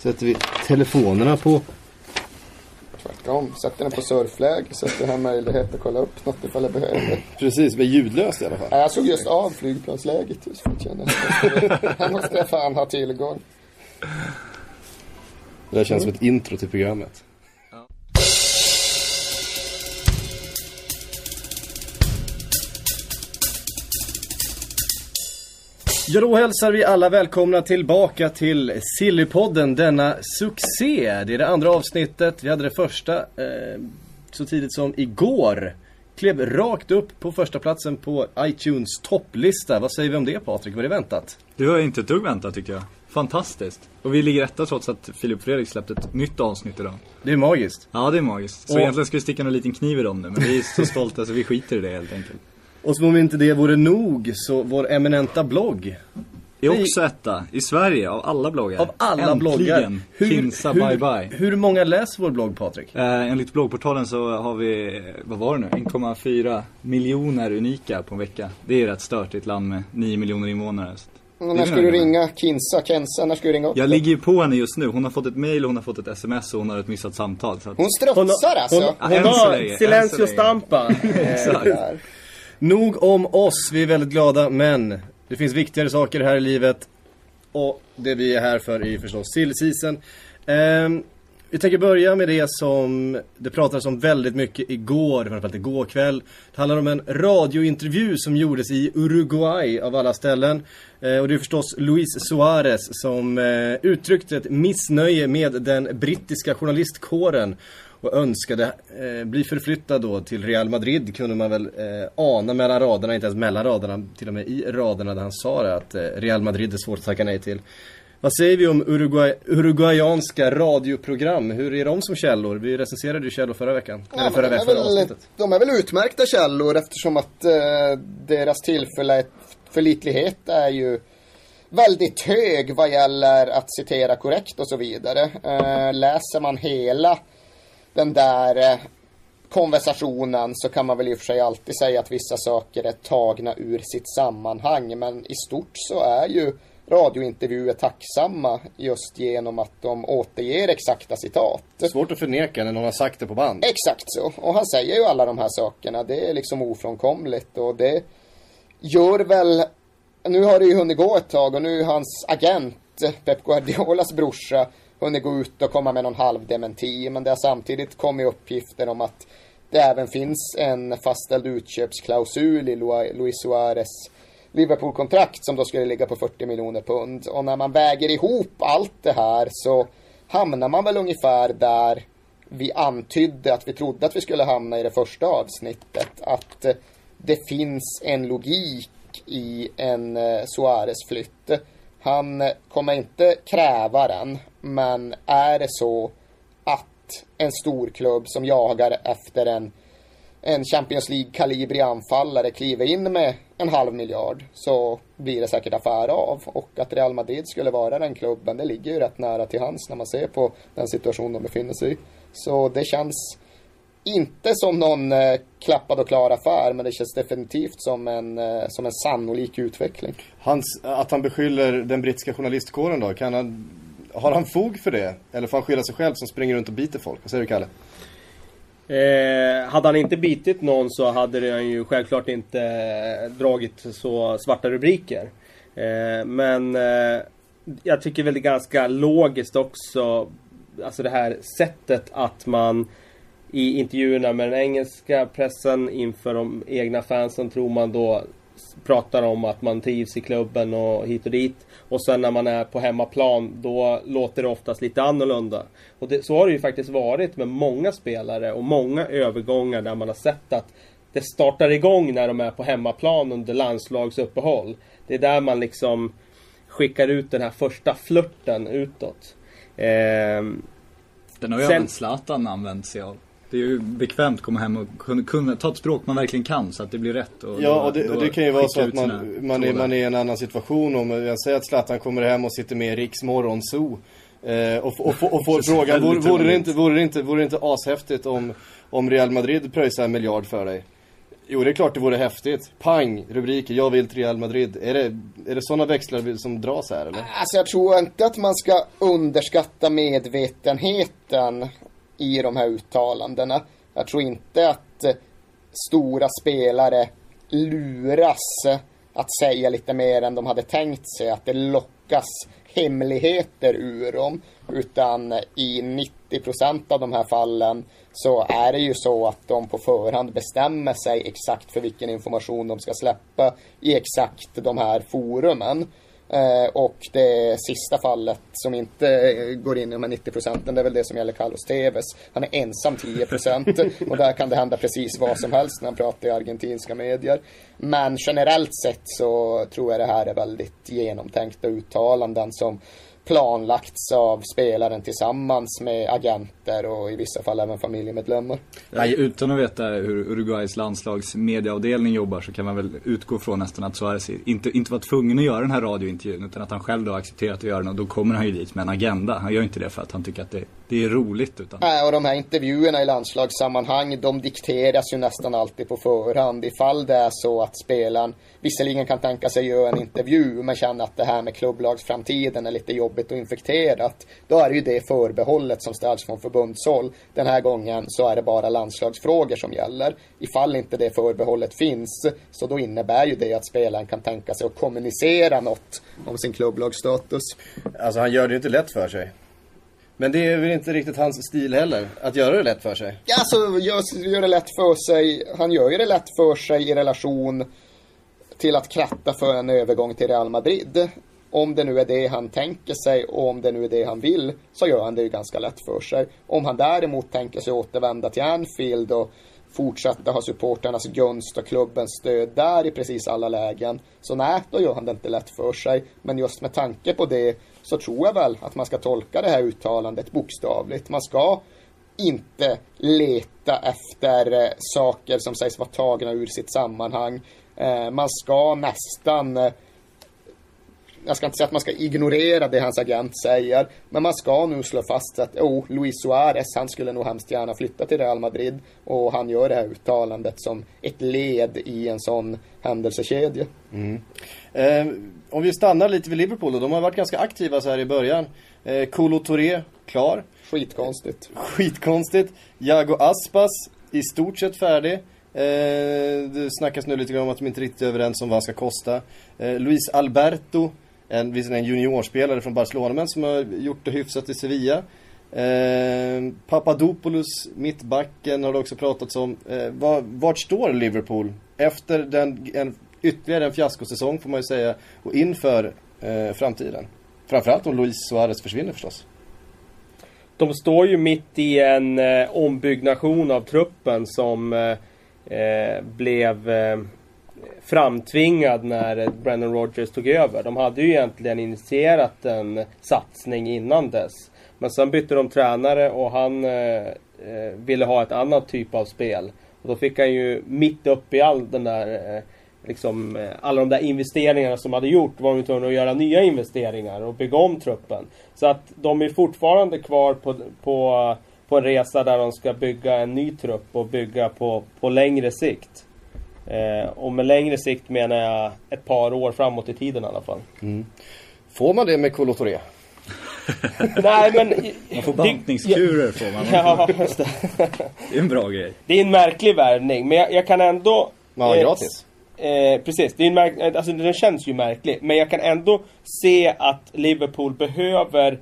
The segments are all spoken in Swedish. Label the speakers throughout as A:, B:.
A: Sätter vi telefonerna på
B: Tvärtom, sätter den på surfläge så att det har möjlighet att kolla upp något ifall jag behöver.
A: Precis, med ljudlöst i alla fall.
B: Jag såg just av flygplansläget just för att känna att här måste jag fan ha tillgång.
A: Det där känns som ett intro till programmet. Ja, då hälsar vi alla välkomna tillbaka till Sillypodden, denna succé. Det är det andra avsnittet. Vi hade det första eh, så tidigt som igår. Klev rakt upp på första platsen på iTunes topplista. Vad säger vi om det Patrik? Var det väntat?
C: Det var inte ett dugg väntat tycker jag. Fantastiskt. Och vi ligger etta trots att Filip Fredrik släppte ett nytt avsnitt idag.
A: Det är magiskt.
C: Ja, det är magiskt. Så
A: Och-
C: egentligen ska vi sticka en liten kniv i dem nu, men vi är så stolta så vi skiter i det helt enkelt.
A: Och som om inte det vore nog så vår eminenta blogg.
C: Är
A: Vi-
C: också etta, i Sverige, av alla bloggar.
A: Av alla
C: Äntligen.
A: bloggar.
C: Kinsa
A: hur,
C: bye bye.
A: Hur många läser vår blogg Patrik?
C: Eh, enligt bloggportalen så har vi, vad var det nu, 1,4 miljoner unika på en vecka. Det är rätt stört i ett land med 9 miljoner invånare. Det
B: när
C: är
B: ska du ringa Kinsa, Kensa? När ska du ringa upp?
C: Jag ligger ju på henne just nu. Hon har fått ett mail, hon har fått ett sms och hon har ett missat samtal. Så att...
B: Hon strutsar alltså.
A: hon-
C: länge, än så
D: Silencio stampa.
C: Exakt.
A: Nog om oss, vi är väldigt glada men det finns viktigare saker här i livet. Och det vi är här för är förstås sillsisen. Season. Ehm, vi tänker börja med det som det pratades om väldigt mycket igår, framförallt igår kväll. Det handlar om en radiointervju som gjordes i Uruguay av alla ställen. Eh, och det är förstås Luis Suarez som eh, uttryckte ett missnöje med den brittiska journalistkåren och önskade eh, bli förflyttad då till Real Madrid kunde man väl eh, ana mellan raderna, inte ens mellan raderna, till och med i raderna där han sa det att eh, Real Madrid är svårt att tacka nej till. Vad säger vi om Uruguay, uruguayanska radioprogram? Hur är de som källor? Vi recenserade ju källor förra veckan.
B: Ja,
A: Eller förra
B: de, är
A: veckan, förra
B: väl,
A: avsnittet.
B: de är väl utmärkta källor eftersom att eh, deras tillförlitlighet är ju väldigt hög vad gäller att citera korrekt och så vidare. Eh, läser man hela den där eh, konversationen så kan man väl i och för sig alltid säga att vissa saker är tagna ur sitt sammanhang men i stort så är ju radiointervjuer tacksamma just genom att de återger exakta citat.
A: Svårt att förneka när någon har sagt det på band.
B: Exakt så. Och han säger ju alla de här sakerna. Det är liksom ofrånkomligt och det gör väl... Nu har det ju hunnit gå ett tag och nu är hans agent Pep Guardiolas brorsa hunnit gå ut och komma med någon halv dementi. Men det har samtidigt kommit uppgifter om att det även finns en fastställd utköpsklausul i Luis Suarez Liverpool-kontrakt som då skulle ligga på 40 miljoner pund. Och när man väger ihop allt det här så hamnar man väl ungefär där vi antydde att vi trodde att vi skulle hamna i det första avsnittet. Att eh, det finns en logik i en eh, Suarez-flytt. Han eh, kommer inte kräva den, men är det så att en stor klubb som jagar efter en en Champions League-kalibrig anfallare kliver in med en halv miljard så blir det säkert affär av. Och att Real Madrid skulle vara den klubben, det ligger ju rätt nära till hands när man ser på den situation de befinner sig i. Så det känns inte som någon eh, klappad och klar affär, men det känns definitivt som en, eh, som en sannolik utveckling.
A: Hans, att han beskyller den brittiska journalistkåren då, kan han, har han fog för det? Eller får han skylla sig själv som springer runt och biter folk? Vad säger du Kalle?
D: Eh, hade han inte bitit någon så hade han ju självklart inte eh, dragit så svarta rubriker. Eh, men eh, jag tycker väl det är ganska logiskt också. Alltså det här sättet att man i intervjuerna med den engelska pressen inför de egna fansen tror man då pratar om att man trivs i klubben och hit och dit. Och sen när man är på hemmaplan då låter det oftast lite annorlunda. Och det, så har det ju faktiskt varit med många spelare och många övergångar där man har sett att det startar igång när de är på hemmaplan under landslagsuppehåll. Det är där man liksom skickar ut den här första flörten utåt. Ehm,
C: Den har ju även Zlatan använt sig av. Det är ju bekvämt att komma hem och kunna, kunna ta ett språk man verkligen kan så att det blir rätt. Och
A: Ja,
C: då-
A: och det,
C: då
A: och det kan ju vara så att man, man, är, man är i en annan situation. Om jag säger att Zlatan kommer hem och sitter med i Riks Morgonzoo. Eh, och, och, och, och får frågan, vore, vore, det inte, vore, det inte, vore det inte ashäftigt om, om Real Madrid pröjsar en miljard för dig? Jo, det är klart det vore häftigt. Pang, rubriker, jag vill till Real Madrid. Är det, är det sådana växlar som dras här eller?
B: Alltså jag tror inte att man ska underskatta medvetenheten i de här uttalandena. Jag tror inte att eh, stora spelare luras eh, att säga lite mer än de hade tänkt sig. Att det lockas hemligheter ur dem. Utan eh, i 90 procent av de här fallen så är det ju så att de på förhand bestämmer sig exakt för vilken information de ska släppa i exakt de här forumen. Eh, och det sista fallet som inte går in i de här 90 procenten, det är väl det som gäller Carlos Tevez. Han är ensam 10 procent och där kan det hända precis vad som helst när han pratar i argentinska medier. Men generellt sett så tror jag det här är väldigt genomtänkta uttalanden som planlagts av spelaren tillsammans med agenter och i vissa fall även familjemedlemmar.
C: Nej, utan att veta hur Uruguays landslags mediaavdelning jobbar så kan man väl utgå från nästan att Suarez inte, inte var tvungen att göra den här radiointervjun utan att han själv då accepterat att göra den och då kommer han ju dit med en agenda. Han gör inte det för att han tycker att det, det är roligt utan...
B: Nej, och de här intervjuerna i landslagssammanhang de dikteras ju nästan alltid på förhand. Ifall det är så att spelaren visserligen kan tänka sig göra en intervju men känner att det här med klubblagsframtiden är lite jobbigt och infekterat. Då är det ju det förbehållet som ställs från förbundshåll. Den här gången så är det bara landslagsfrågor som gäller. Ifall inte det förbehållet finns så då innebär ju det att spelaren kan tänka sig att kommunicera något om sin klubblagsstatus.
A: Alltså han gör det ju inte lätt för sig. Men det är väl inte riktigt hans stil heller, att göra det lätt för sig?
B: Ja, alltså gör, gör det lätt för sig. Han gör ju det lätt för sig i relation till att kratta för en övergång till Real Madrid. Om det nu är det han tänker sig och om det nu är det han vill så gör han det ju ganska lätt för sig. Om han däremot tänker sig återvända till Anfield och fortsätta ha supporternas gunst och klubbens stöd där i precis alla lägen. Så nej, då gör han det inte lätt för sig. Men just med tanke på det så tror jag väl att man ska tolka det här uttalandet bokstavligt. Man ska inte leta efter eh, saker som sägs vara tagna ur sitt sammanhang. Eh, man ska nästan eh, jag ska inte säga att man ska ignorera det hans agent säger, men man ska nu slå fast att oh, Luis Suarez, han skulle nog hemskt gärna flytta till Real Madrid och han gör det här uttalandet som ett led i en sån händelsekedja.
A: Mm. Eh, om vi stannar lite vid Liverpool då, de har varit ganska aktiva så här i början. Eh, Kolo Touré, klar.
B: Skitkonstigt.
A: Skitkonstigt. Jago Aspas, i stort sett färdig. Eh, det snackas nu lite grann om att de inte är riktigt överens om vad han ska kosta. Eh, Luis Alberto, en, en juniorspelare från Barcelona men som har gjort det hyfsat i Sevilla. Eh, Papadopoulos, mittbacken har det också pratats om. Eh, var, vart står Liverpool efter den, en, ytterligare en fiaskosäsong får man ju säga och inför eh, framtiden? Framförallt om Luis Suarez försvinner förstås.
D: De står ju mitt i en eh, ombyggnation av truppen som eh, eh blev eh, framtvingad när Brennan Rogers tog över. De hade ju egentligen initierat en satsning innan dess. Men sen bytte de tränare och han eh, eh, ville ha ett annat typ av spel. Och då fick han ju mitt upp i all den där eh, liksom, eh, alla de där investeringarna som hade gjort var de tvungna att göra nya investeringar och bygga om truppen. Så att de är fortfarande kvar på, på, på en resa där de ska bygga en ny trupp och bygga på, på längre sikt. Eh, och med längre sikt menar jag ett par år framåt i tiden i alla fall.
A: Mm. Får man det med Kolotoré?
D: Nej men...
C: Man får bantningskurer får man.
D: Ja, just det.
C: det är en bra grej.
D: Det är en märklig värvning men jag, jag, kan ändå...
A: Ja, eh, gratis.
D: Eh, precis, det är en märk alltså, den känns ju märklig. Men jag kan ändå se att Liverpool behöver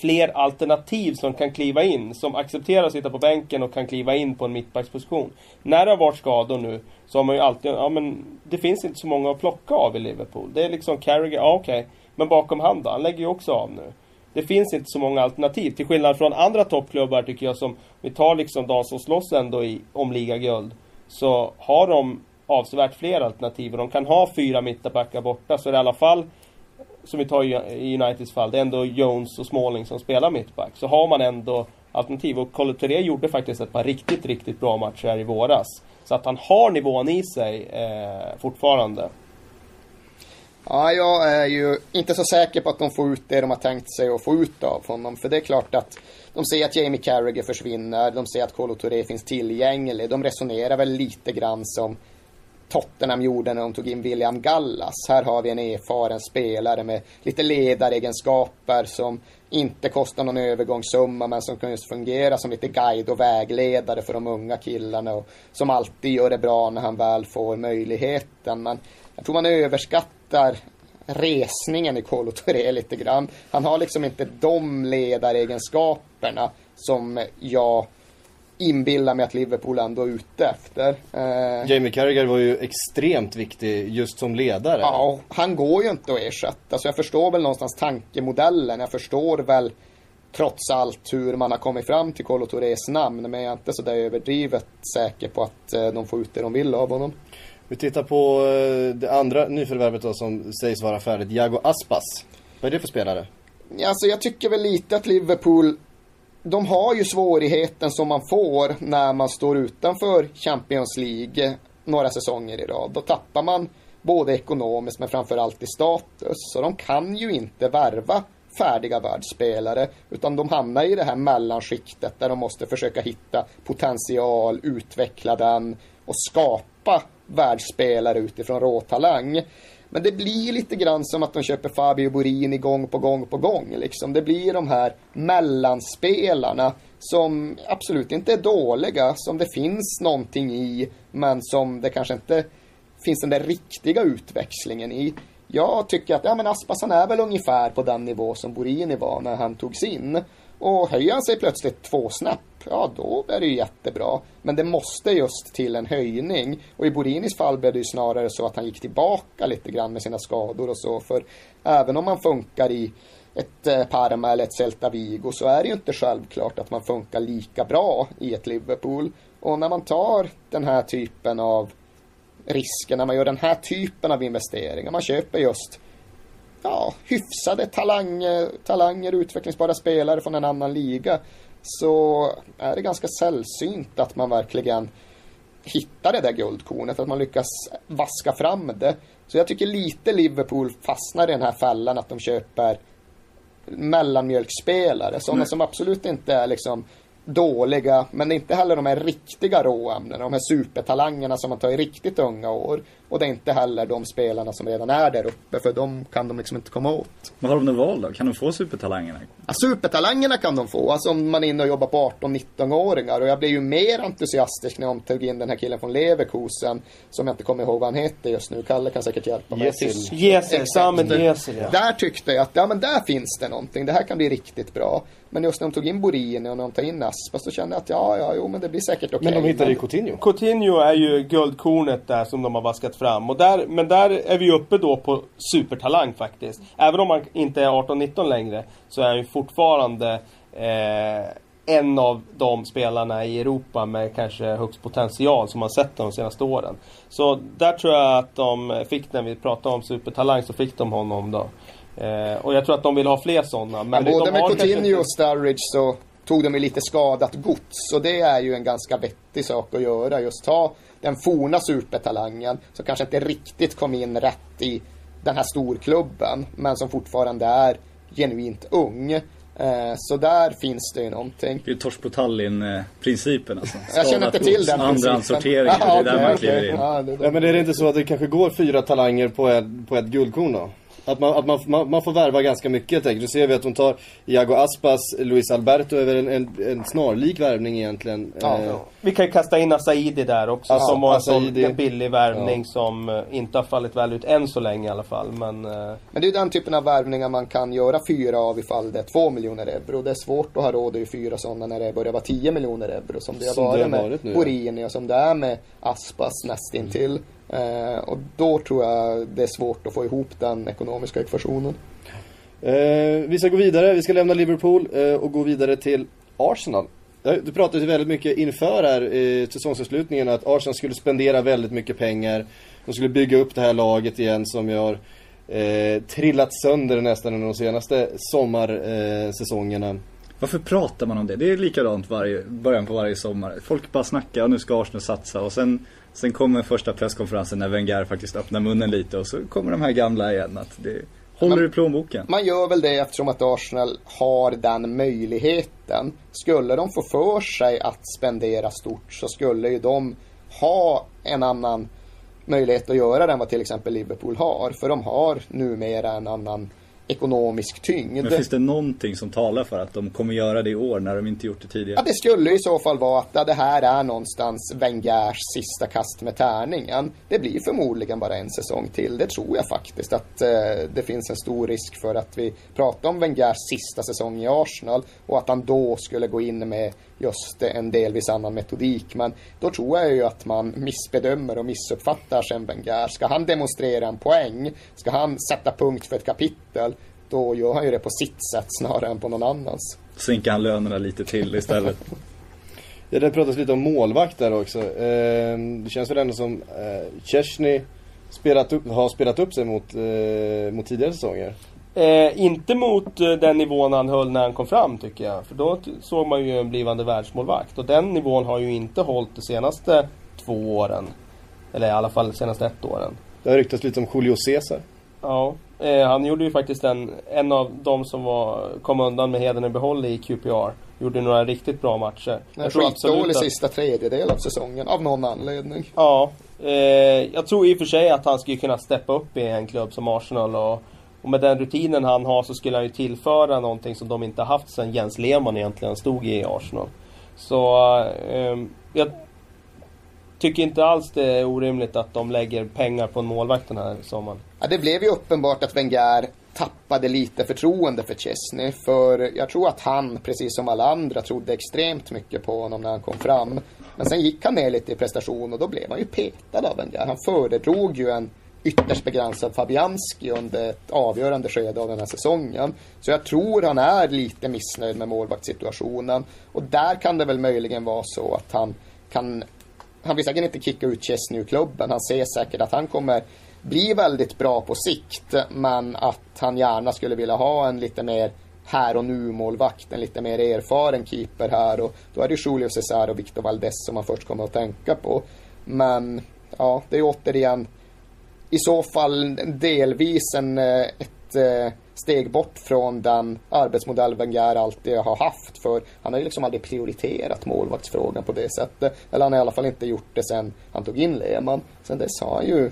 D: fler alternativ som kan kliva in. Som accepterar att sitta på bänken och kan kliva in på en mittbacksposition. När det har varit skador nu så har man ju alltid, ja men det finns inte så många att plocka av i Liverpool. Det är liksom Carragher, ja okej. Okay. Men bakom han då? Han lägger ju också av nu. Det finns inte så många alternativ. Till skillnad från andra toppklubbar tycker jag som, vi tar liksom de som slåss ändå i, om ligaguld. Så har de avsevärt fler alternativ och de kan ha fyra mittbackar borta så är det i alla fall som vi tar i Uniteds fall, det är ändå Jones och Smalling som spelar mittback. Så har man ändå alternativ. Och Coloturé gjorde faktiskt ett par riktigt, riktigt bra matcher här i våras. Så att han har nivån i sig eh, fortfarande.
B: Ja, jag är ju inte så säker på att de får ut det de har tänkt sig att få ut av honom. För det är klart att de ser att Jamie Carragher försvinner, de ser att Colo Touré finns tillgänglig. De resonerar väl lite grann som Tottenham gjorde när de tog in William Gallas. Här har vi en erfaren spelare med lite ledaregenskaper som inte kostar någon övergångssumma men som kan just fungera som lite guide och vägledare för de unga killarna och som alltid gör det bra när han väl får möjligheten. Men jag tror man överskattar resningen i Kolo Touré lite grann. Han har liksom inte de ledaregenskaperna som jag inbillar mig att Liverpool ändå är ute efter.
A: Eh, Jamie Carragher var ju extremt viktig just som ledare.
B: Ja, han går ju inte att ersätta. Så jag förstår väl någonstans tankemodellen. Jag förstår väl trots allt hur man har kommit fram till Kolo Tourés namn. Men jag är inte så där överdrivet säker på att eh, de får ut det de vill av honom.
A: Vi tittar på eh, det andra nyförvärvet då som sägs vara färdigt. Jago Aspas. Vad är det för spelare?
B: Alltså jag tycker väl lite att Liverpool de har ju svårigheten som man får när man står utanför Champions League några säsonger i rad. Då tappar man både ekonomiskt men framförallt i status. Så de kan ju inte värva färdiga världsspelare utan de hamnar i det här mellanskiktet där de måste försöka hitta potential, utveckla den och skapa världsspelare utifrån råtalang. Men det blir lite grann som att de köper Fabio Borini gång på gång på gång. Liksom. Det blir de här mellanspelarna som absolut inte är dåliga, som det finns någonting i, men som det kanske inte finns den där riktiga utväxlingen i. Jag tycker att ja, men Aspas han är väl ungefär på den nivå som Borini var när han togs in. Och höjer han sig plötsligt två snäpp, ja då är det ju jättebra. Men det måste just till en höjning. Och i Borinis fall blev det ju snarare så att han gick tillbaka lite grann med sina skador och så. För även om man funkar i ett eh, Parma eller ett Celta Vigo så är det ju inte självklart att man funkar lika bra i ett Liverpool. Och när man tar den här typen av risker, när man gör den här typen av investeringar, man köper just ja, hyfsade talanger, talanger, utvecklingsbara spelare från en annan liga så är det ganska sällsynt att man verkligen hittar det där guldkornet, att man lyckas vaska fram det. Så jag tycker lite Liverpool fastnar i den här fällan att de köper mellanmjölkspelare, sådana mm. som absolut inte är liksom dåliga, men inte heller de här riktiga råämnena, de här supertalangerna som man tar i riktigt unga år. Och det är inte heller de spelarna som redan är där uppe, för de kan de liksom inte komma åt.
C: Vad har de för val då? Kan de få supertalangerna?
B: Ja, supertalangerna kan de få, alltså om man är inne och jobbar på 18-19-åringar. Och jag blev ju mer entusiastisk när de tog in den här killen från Leverkusen, som jag inte kommer ihåg vad han heter just nu. Kalle kan säkert hjälpa mig.
D: Gesil. Gesil, Samen Gesil, ja.
B: Där tyckte jag att, ja men där finns det någonting. Det här kan bli riktigt bra. Men just när de tog in Borini och när de tar in Aspas så kände jag att ja, ja, jo men det blir säkert okej. Okay.
A: Men de hittade ju Coutinho.
D: Coutinho är ju guldkornet där som de har vaskat fram. Och där, men där är vi uppe då på supertalang faktiskt. Även om man inte är 18-19 längre så är han ju fortfarande eh, en av de spelarna i Europa med kanske högst potential som man sett de senaste åren. Så där tror jag att de fick, när vi pratade om supertalang, så fick de honom då. Eh, och jag tror att de vill ha fler sådana.
B: Men ja, både med Coutinho och Sturridge så tog de ju lite skadat gods. Och det är ju en ganska vettig sak att göra. Just ta den forna supertalangen som kanske inte riktigt kom in rätt i den här storklubben. Men som fortfarande är genuint ung. Eh, så där finns det ju någonting.
C: Det är ju Tors på Tallinn-principen alltså.
B: Jag känner inte till den
C: Andra sortering, det är där man kliver in.
A: Ja, det, det. Ja, men är det inte så att det kanske går fyra talanger på ett, på ett guldkorn då? Att, man, att man, man, man, får värva ganska mycket helt enkelt. Nu ser vi att de tar Iago Aspas, Luis Alberto över en, en, en snarlik värvning egentligen.
D: Ja, eh. Vi kan ju kasta in Asaidi där också ja, som var Asaidi. en billig värvning ja. som eh, inte har fallit väl ut än så länge i alla fall. Men, eh...
B: men det är den typen av värvningar man kan göra fyra av ifall det är två miljoner euro. Det är svårt att ha råd i fyra sådana när det börjar vara tio miljoner euro som det har varit, det har varit med Borini och som det är med Aspas nästintill. Mm. Eh, och då tror jag det är svårt att få ihop den ekonomiska ekvationen.
A: Eh, vi ska gå vidare, vi ska lämna Liverpool eh, och gå vidare till Arsenal. Du pratade ju väldigt mycket inför här i säsongsavslutningen att Arsenal skulle spendera väldigt mycket pengar. De skulle bygga upp det här laget igen som jag har eh, trillat sönder nästan under de senaste sommarsäsongerna.
C: Varför pratar man om det? Det är likadant varje, början på varje sommar. Folk bara snackar och nu ska Arsenal satsa och sen, sen kommer första presskonferensen när Wenger faktiskt öppnar munnen lite och så kommer de här gamla igen. Att det håller i plånboken.
B: Man gör väl det eftersom att Arsenal har den möjligheten. Skulle de få för sig att spendera stort så skulle ju de ha en annan möjlighet att göra det än vad till exempel Liverpool har. För de har numera en annan ekonomisk tyngd.
C: Men finns det någonting som talar för att de kommer göra det i år när de inte gjort det tidigare?
B: Ja, det skulle i så fall vara att ja, det här är någonstans Wengers sista kast med tärningen. Det blir förmodligen bara en säsong till. Det tror jag faktiskt att eh, det finns en stor risk för att vi pratar om Wengers sista säsong i Arsenal och att han då skulle gå in med just en delvis annan metodik. Men då tror jag ju att man missbedömer och missuppfattar sen Wenger. Ska han demonstrera en poäng, ska han sätta punkt för ett kapitel, då gör han ju det på sitt sätt snarare än på någon annans.
C: Sänker han lönerna lite till istället.
A: Ja, det pratas lite om målvakt där också. Eh, det känns väl ändå som eh, Chesney spelat upp, har spelat upp sig mot, eh, mot tidigare säsonger.
D: Eh, inte mot eh, den nivån han höll när han kom fram tycker jag. För då såg man ju en blivande världsmålvakt. Och den nivån har ju inte hållit de senaste två åren. Eller i alla fall de senaste ett åren.
A: Det har ryktats lite om Julio Cesar.
D: Ja, eh, han gjorde ju faktiskt en, en av de som var, kom undan med heden i behåll i QPR. Gjorde några riktigt bra matcher.
B: En
D: tror absolut att-
B: sista tredjedel av säsongen av någon anledning.
D: Ja, eh, jag tror i och för sig att han skulle kunna steppa upp i en klubb som Arsenal och, och med den rutinen han har så skulle han ju tillföra någonting som de inte haft sedan Jens Lehmann egentligen stod i Arsenal. Så eh, jag tycker inte alls det är orimligt att de lägger pengar på en målvakt den här sommaren.
B: Ja, det blev ju uppenbart att Wenger tappade lite förtroende för Chesney. För jag tror att han, precis som alla andra, trodde extremt mycket på honom när han kom fram. Men sen gick han ner lite i prestation och då blev han ju petad av Wenger. Han föredrog ju en ytterst begränsad Fabianski under ett avgörande skede av den här säsongen. Så jag tror han är lite missnöjd med målvaktssituationen. Och där kan det väl möjligen vara så att han kan han vill säkert inte kicka ut Chesney ur klubben. Han ser säkert att han kommer bli väldigt bra på sikt. Men att han gärna skulle vilja ha en lite mer här och nu målvakt. En lite mer erfaren keeper här. Och då är det Julio Cesar och Victor Valdes som man först kommer att tänka på. Men ja, det är återigen i så fall delvis en, eh, ett eh, steg bort från den arbetsmodell Wenger alltid har haft. För han har ju liksom aldrig prioriterat målvaktsfrågan på det sättet. Eller han har i alla fall inte gjort det sen han tog in Lehmann. Sen dess har han ju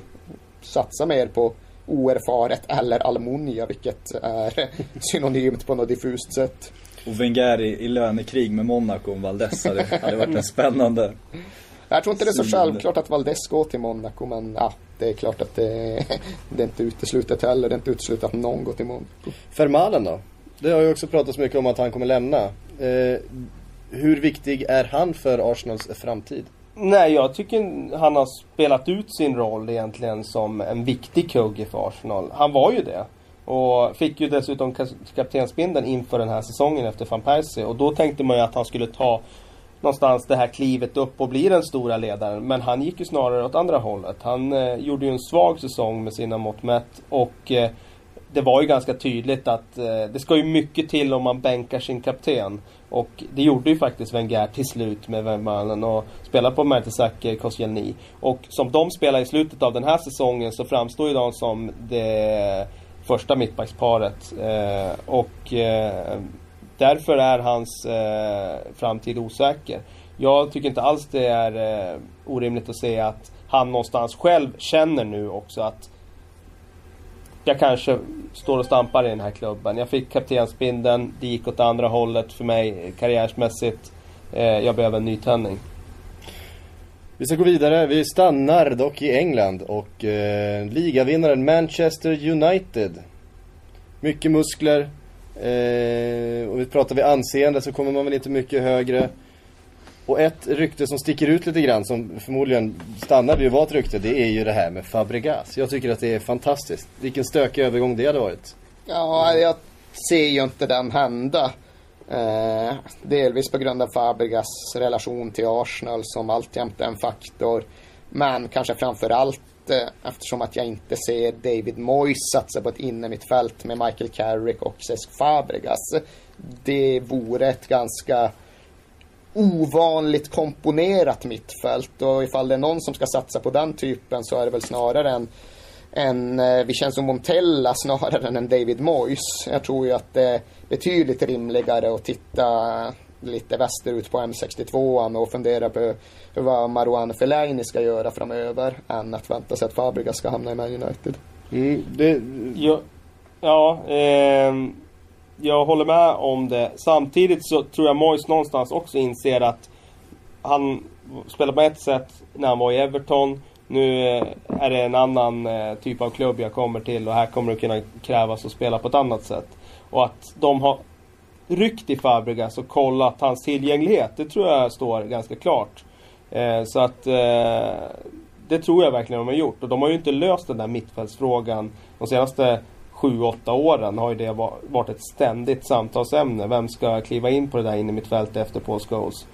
B: satsat mer på oerfaret eller Almunia, vilket är synonymt på något diffust sätt.
C: Och Wenger i, i lönekrig med Monaco om Valdes hade, hade varit en spännande.
B: Jag tror inte det är så självklart att Valdes går till Monaco, men ja, det är klart att det, det är inte uteslutet heller. Det är inte uteslutet att någon går till Monaco.
A: Fermalen då? Det har ju också pratats mycket om att han kommer lämna. Eh, hur viktig är han för Arsenals framtid?
D: Nej, jag tycker han har spelat ut sin roll egentligen som en viktig kugge för Arsenal. Han var ju det. Och fick ju dessutom kaptensbindeln inför den här säsongen efter van Persie. Och då tänkte man ju att han skulle ta någonstans det här klivet upp och bli den stora ledaren. Men han gick ju snarare åt andra hållet. Han eh, gjorde ju en svag säsong med sina mått mätt. Och eh, det var ju ganska tydligt att eh, det ska ju mycket till om man bänkar sin kapten. Och det gjorde ju faktiskt Wenger till slut med Vermaelen och spelade på Mertesacker Koscielny. Och som de spelar i slutet av den här säsongen så framstår ju de som det första mittbacksparet. Eh, och eh, därför är hans eh, framtid osäker. Jag tycker inte alls det är eh, orimligt att säga att han någonstans själv känner nu också att jag kanske står och stampar i den här klubben. Jag fick kaptensbindeln, det gick åt andra hållet för mig karriärsmässigt. Eh, jag behöver en nytändning.
A: Vi ska gå vidare. Vi stannar dock i England och eh, ligavinnaren Manchester United. Mycket muskler. Eh, och vi pratar vi anseende så kommer man väl inte mycket högre. Och ett rykte som sticker ut lite grann som förmodligen stannar vid att vara ett rykte det är ju det här med Fabregas. Jag tycker att det är fantastiskt. Vilken stökig övergång det hade varit.
B: Ja, jag ser ju inte den hända. Eh, delvis på grund av Fabregas relation till Arsenal som alltjämt är en faktor. Men kanske framför allt eh, eftersom att jag inte ser David Moyes satsa på ett innermittfält med Michael Carrick och Cesc Fabregas. det vore ett ganska ovanligt komponerat mittfält och ifall det är någon som ska satsa på den typen så är det väl snarare en, en eh, Vincenzo Montella snarare än en David Moyes. Jag tror ju att det är betydligt rimligare att titta lite västerut på M62 och fundera på vad Marouane Fellaini ska göra framöver än att vänta sig att Fabregas ska hamna i Man United.
A: Mm, det,
D: Ja, ja ehm, jag håller med om det. Samtidigt så tror jag Moyes någonstans också inser att han spelade på ett sätt när han var i Everton. Nu eh, är det en annan eh, typ av klubb jag kommer till och här kommer det kunna krävas att spela på ett annat sätt. Och att de har ryckt i Fabregas och kollat hans tillgänglighet. Det tror jag står ganska klart. Eh, så att det tror jag verkligen de har gjort. Och de har ju inte löst den där mittfältsfrågan de senaste 7-8 åren har ju det varit ett ständigt samtalsämne. Vem ska kliva in på det där inne mitt fält efter Paul Scholes?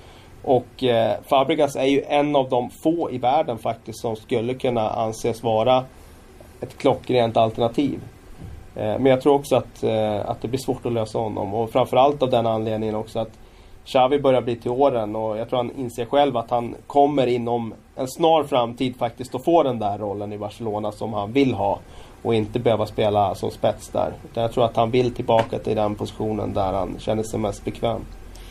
D: Och eh, Fabregas är ju en av de få i världen faktiskt som skulle kunna anses vara ett klockrent alternativ. Eh, men jag tror också att, eh, att det blir svårt att lösa honom. Och framförallt av den anledningen också att Xavi börjar bli till åren och jag tror han inser själv att han kommer inom en snar framtid faktiskt att få den där rollen i Barcelona som han vill ha. Och inte behöva spela som spets där. Utan jag tror att han vill tillbaka till den positionen där han känner sig mest bekväm.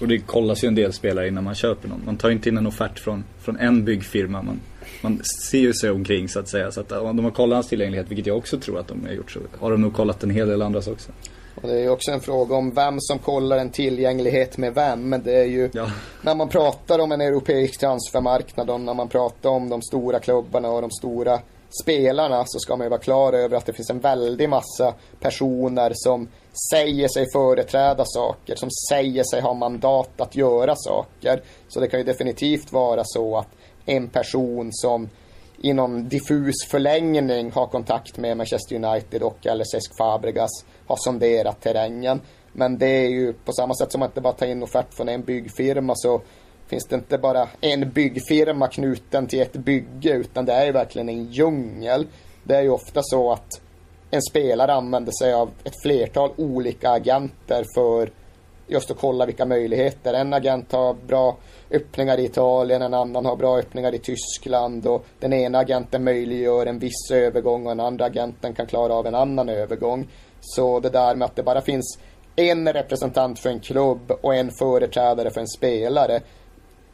C: Och det kollas ju en del spelare innan man köper någon. Man tar ju inte in en offert från, från en byggfirma. Man, man ser ju sig omkring så att säga. Så att om de har kollat hans tillgänglighet, vilket jag också tror att de har gjort, så har de nog kollat en hel del andras också.
B: Och det är ju också en fråga om vem som kollar en tillgänglighet med vem. Men det är ju
C: Ja.
B: när man pratar om en europeisk transfermarknad och när man pratar om de stora klubbarna och de stora spelarna så ska man ju vara klar över att det finns en väldig massa personer som säger sig företräda saker, som säger sig ha mandat att göra saker. Så det kan ju definitivt vara så att en person som i någon diffus förlängning har kontakt med Manchester United och eller Cesc Fabregas har sonderat terrängen. Men det är ju på samma sätt som att inte bara ta in offert från en byggfirma så finns det inte bara en byggfirma knuten till ett bygge utan det är ju verkligen en djungel. Det är ju ofta så att en spelare använder sig av ett flertal olika agenter för just att kolla vilka möjligheter. En agent har bra öppningar i Italien, en annan har bra öppningar i Tyskland och den ena agenten möjliggör en viss övergång och den andra agenten kan klara av en annan övergång. Så det där med att det bara finns en representant för en klubb och en företrädare för en spelare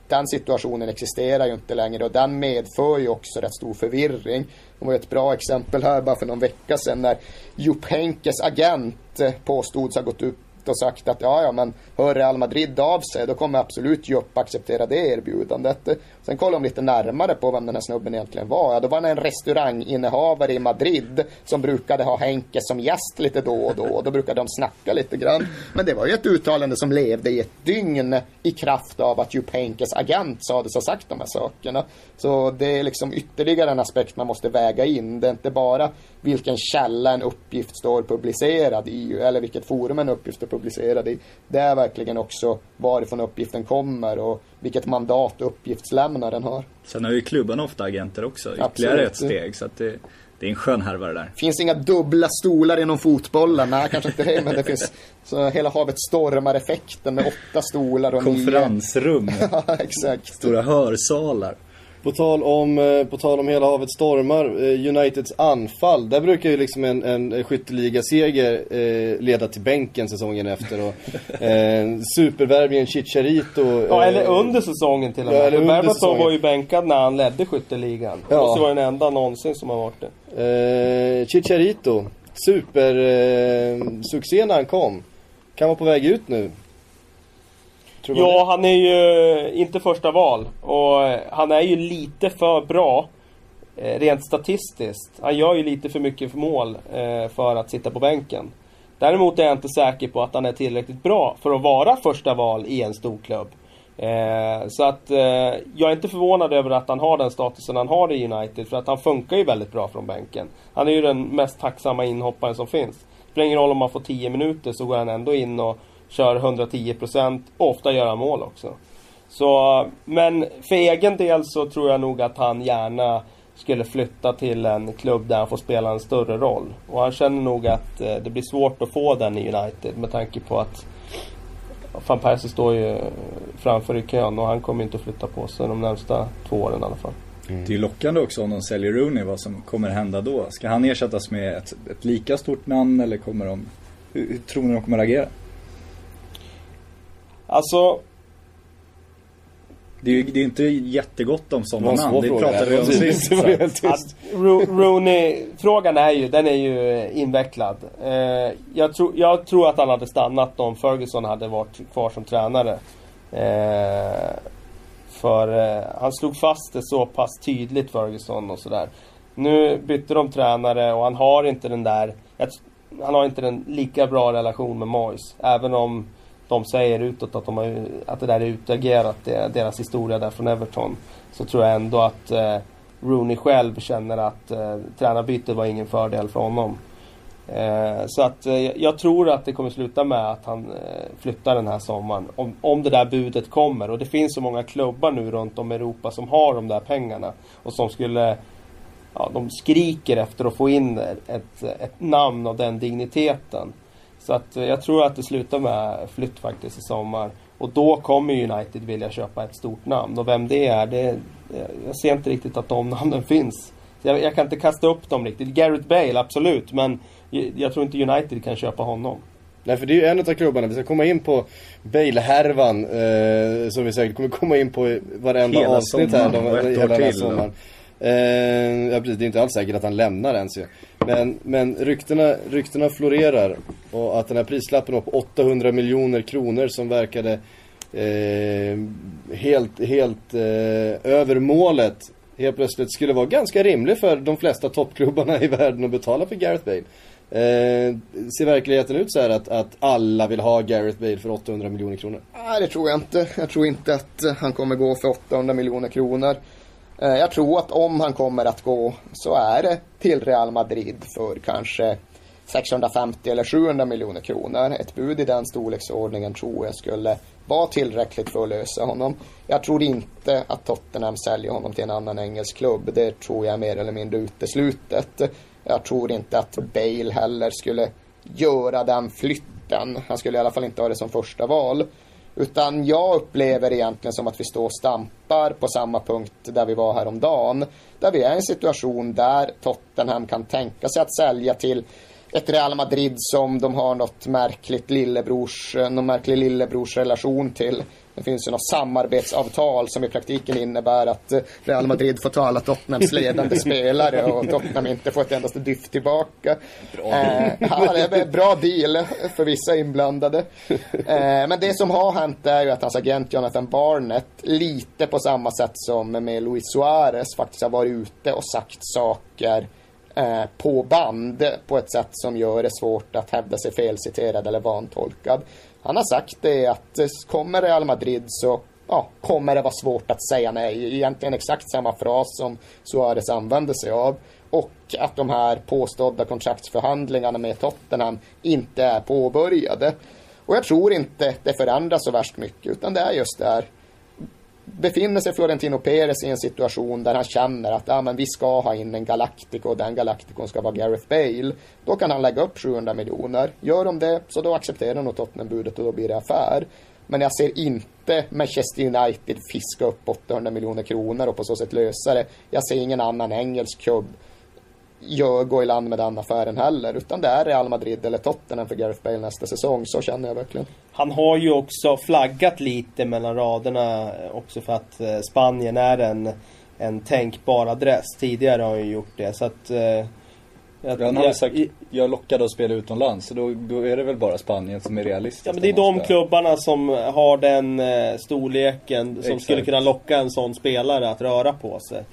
B: den situationen existerar ju inte längre och den medför ju också rätt stor förvirring. Det var ett bra exempel här bara för någon vecka sedan när Jupp Henkes agent påstods ha gått upp och sagt att ja, ja, men hör Real Madrid av sig, då kommer absolut Jupp acceptera det erbjudandet. Sen kollade de lite närmare på vem den här snubben egentligen var. Ja, då var han en restauranginnehavare i Madrid som brukade ha Henke som gäst lite då och då. Då brukade de snacka lite grann. Men det var ju ett uttalande som levde i ett dygn i kraft av att Jupp Henkes agent sades ha sagt de här sakerna. Så det är liksom ytterligare en aspekt man måste väga in. Det är inte bara vilken källa en uppgift står publicerad i eller vilket forum en uppgift är publicerad i. Det är verkligen också varifrån uppgiften kommer och vilket mandat uppgiftslämnaren har.
C: Sen har ju klubbarna ofta agenter också. Ytterligare
B: Absolut.
C: ett steg. Så det, det är en skön härva det där.
B: finns inga dubbla stolar inom fotbollen. Nej, kanske inte det, men det finns så hela havet stormar-effekten med åtta stolar och
C: Konferensrum.
B: Ja, exakt.
C: Stora hörsalar.
A: På tal om, eh, på tal om hela havet stormar, eh, Uniteds anfall. Där brukar ju liksom en, en skytteligaseger eh, leda till bänken säsongen efter. Och, eh, supervärvningen Chicharito.
D: Ja,
A: eh,
D: eller under säsongen till och med.
A: Ja, eller
D: Berbatov var ju bänkad när han ledde skytteligan.
A: Ja.
D: Det måste vara den enda någonsin som har varit det.
A: Eh, Chicharito, super eh, när han kom. Kan vara på väg ut nu. Tror
D: Ja, han är ju inte första val. Och eh, han är ju lite för bra. eh, Rent statistiskt. Han gör ju lite för mycket för mål eh, för att sitta på bänken. Däremot är jag inte säker på att han är tillräckligt bra för att vara första val i en stor klubb. Eh, så att eh, jag är inte förvånad över att han har den statusen han har i United. För att han funkar ju väldigt bra från bänken. Han är ju den mest tacksamma inhopparen som finns. Det spelar ingen roll om man får 10 minuter så går han ändå in och kör 110% och ofta gör han mål också. Så, men för egen del så tror jag nog att han gärna skulle flytta till en klubb där han får spela en större roll. Och han känner nog att eh, det blir svårt att få den i United med tanke på att Van Persie står ju framför i kön och han kommer inte att flytta på sig de närmsta två åren i alla fall.
C: Mm. Det är lockande också om de säljer Rooney, vad som kommer hända då. Ska han ersättas med ett, ett lika stort namn eller kommer de... Hur, hur tror ni de kommer agera?
D: Alltså...
C: Det är ju det är inte jättegott om sådana namn. Det pratade vi om sist.
D: Rooney-frågan är ju, den är ju invecklad. Eh, jag, tro, jag tror att han hade stannat om Ferguson hade varit kvar som tränare. Eh, för eh, han slog fast det så pass tydligt Ferguson och sådär. Nu bytte de tränare och han har inte den där... Han har inte en lika bra relation med Moyes. Även om de säger utåt att, de har, att det där är utagerat, deras historia där från Everton. Så tror jag ändå att eh, Rooney själv känner att eh, tränarbytet var ingen fördel för honom. Eh, så att eh, jag tror att det kommer sluta med att han eh, flyttar den här sommaren. Om, om det där budet kommer. Och det finns så många klubbar nu runt om i Europa som har de där pengarna. Och som skulle... Ja, de skriker efter att få in ett, ett namn av den digniteten. Så att jag tror att det slutar med flytt faktiskt i sommar. Och då kommer United vilja köpa ett stort namn. Och vem det är, det, jag ser inte riktigt att de namnen finns. Jag, jag, kan inte kasta upp dem riktigt. Gareth Bale, absolut. Men jag tror inte United kan köpa honom.
A: Nej för det är ju en av klubbarna, vi ska komma in på Bale-härvan eh, Som vi säkert kommer komma in på i varenda hela avsnitt här de, hela den här sommaren eh, Ja precis, det är inte alls säkert att han lämnar ens ju Men, men ryktena, ryktena florerar och att den här prislappen var på 800 miljoner kronor som verkade eh, Helt, helt eh, över målet Helt plötsligt skulle vara ganska rimlig för de flesta toppklubbarna i världen att betala för Gareth Bale Eh, ser verkligheten ut så här att, att alla vill ha Gareth Bale för 800 miljoner kronor?
B: Nej, det tror jag inte. Jag tror inte att han kommer gå för 800 miljoner kronor. Eh, jag tror att om han kommer att gå så är det till Real Madrid för kanske 650 eller 700 miljoner kronor. Ett bud i den storleksordningen tror jag skulle vara tillräckligt för att lösa honom. Jag tror inte att Tottenham säljer honom till en annan engelsk klubb. Det tror jag är mer eller mindre uteslutet. Jag tror inte att Bale heller skulle göra den flytten. Han skulle i alla fall inte ha det som första val. Utan jag upplever egentligen som att vi står och stampar på samma punkt där vi var häromdagen. Där vi är i en situation där Tottenham kan tänka sig att sälja till ett Real Madrid som de har något märkligt lillebrors, någon märklig lillebrorsrelation till. Det finns ju något samarbetsavtal som i praktiken innebär att eh, Real Madrid får ta alla Tottenhams ledande spelare och Tottenham inte får ett endaste dyft tillbaka. Bra deal. Eh, ja, det är bra deal för vissa inblandade. Eh, men det som har hänt är ju att hans agent Jonathan Barnett, lite på samma sätt som med Luis Suarez, faktiskt har varit ute och sagt saker eh, Eh, på band på ett sätt som gör det svårt att hävda sig felciterad eller vantolkad. Han har sagt det att eh, kommer Real Madrid så ja, kommer det vara svårt att säga nej. Egentligen exakt samma fras som Suarez använde sig av. Och att de här påstådda kontraktsförhandlingarna med Tottenham inte är påbörjade. Och jag tror inte det förändras så värst mycket utan det är just där befinner sig Florentino Perez i en situation där han känner att ah, men vi ska ha in en Galactico och den Galacticon ska vara Gareth Bale. Då kan han lägga upp 700 miljoner. Gör de det så då accepterar nog Tottenham-budet och då blir det affär. Men jag ser inte Manchester United fiska upp 800 miljoner kronor och på så sätt lösa det. Jag ser ingen annan engelsk klubb gör, gå i land med den affären heller. Utan det är Real Madrid eller Tottenham för Gareth Bale nästa säsong. Så känner jag verkligen.
D: Han har ju också flaggat lite mellan raderna också för att eh, Spanien är en, en tänkbar adress. Tidigare har han ju gjort det. Så att... Eh,
C: jag, han har sagt, jag är lockad att spela utomlands. Så då, då är det väl bara Spanien som är realistiskt.
D: Ja men det är de klubbarna som har den eh, storleken som Exakt. skulle kunna locka en sån spelare att röra på sig.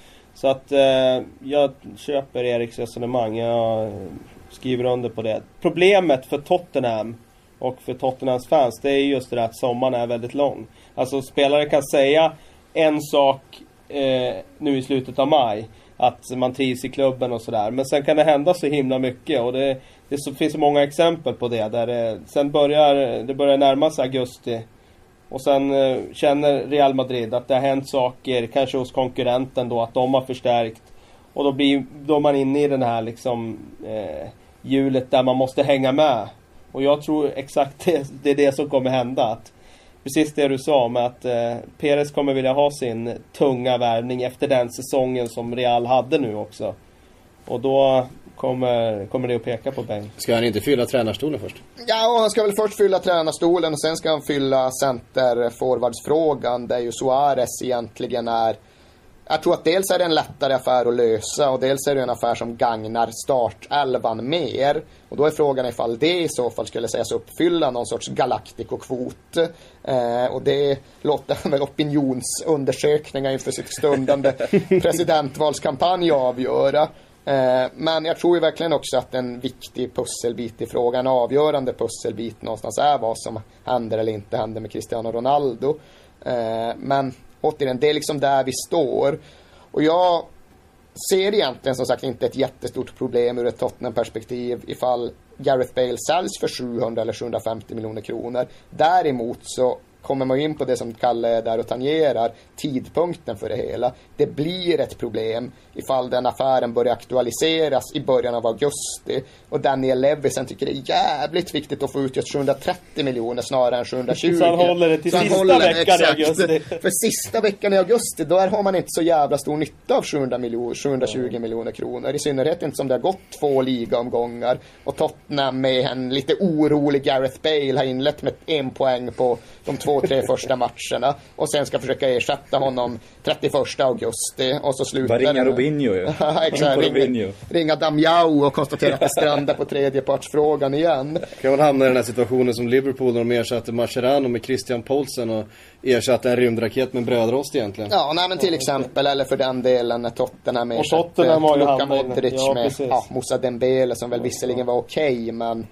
D: Så att eh, jag köper Eriks resonemang. Jag skriver under på det. Problemet för Tottenham och för Tottenhams fans det är just det där att sommaren är väldigt lång. Alltså spelare kan säga en sak eh, nu i slutet av maj. Att man trivs i klubben och sådär. Men sen kan det hända så himla mycket. Och det, det finns så många exempel på det. Där det, sen börjar det börjar närma sig augusti. Och sen eh, känner Real Madrid att det har hänt saker, kanske hos konkurrenten då, att de har förstärkt. Och då blir då man inne i den här liksom eh, hjulet där man måste hänga med. Och jag tror exakt det, det är det som kommer hända. Att precis det du sa med att eh, Perez kommer vilja ha sin tunga värvning efter den säsongen som Real hade nu också. Och då kommer, kommer det att peka på Beng.
A: Ska han inte fylla tränarstolen först?
B: Ja, och han ska väl först fylla tränarstolen och sen ska han fylla center-forwardsfrågan där ju Suarez egentligen är jag tror att dels är det en lättare affär att lösa och dels är det en affär som gagnar startelvan mer. Och då är frågan ifall det i så fall skulle sägas uppfylla någon sorts Galactico-kvot. Eh, och det låter väl opinionsundersökningar inför sitt stundande presidentvalskampanj avgöra. Eh, men jag tror ju verkligen också att en viktig pusselbit i frågan, en avgörande pusselbit någonstans är vad som händer eller inte händer med Cristiano Ronaldo. Eh, men återigen, det är liksom där vi står. Och jag ser egentligen som sagt inte ett jättestort problem ur ett Tottenham-perspektiv ifall Gareth Bale säljs för 700 eller 750 miljoner kronor. Däremot så kommer man in på det som Kalle är där och tangerar, tidpunkten för det hela. Det blir ett problem ifall den affären börjar aktualiseras i början av augusti och Daniel Levisen tycker det är jävligt viktigt att få ut just 730 miljoner snarare än 720.
D: Så han håller det till så sista veckan exakt, i augusti.
B: För sista veckan i augusti, då har man inte så jävla stor nytta av 700 miljoner, 720 mm. miljoner kronor. I synnerhet inte som det har gått två ligaomgångar och Tottenham med en lite orolig Gareth Bale har inlett med en poäng på de två, tre första matcherna och sen ska försöka ersätta honom 31 augusti och så slutar
C: Bara ringa Robinho ju.
B: Exakt, ringa, ringa Damjau och konstatera att det strandar på tredjepartsfrågan igen.
A: Kan man hamna i den här situationen som Liverpool när de ersatte Mascherano med Christian Poulsen och ersatte en rymdraket med en brödrost egentligen.
B: Ja, nej men till exempel, eller för den delen när Tottenham
D: ersatte och Tottenham har ju
B: Luka Modric ja, med ja, Moussa Dembele som väl visserligen var okej, okay, men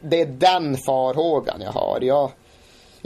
B: det är den farhågan jag har. Jag,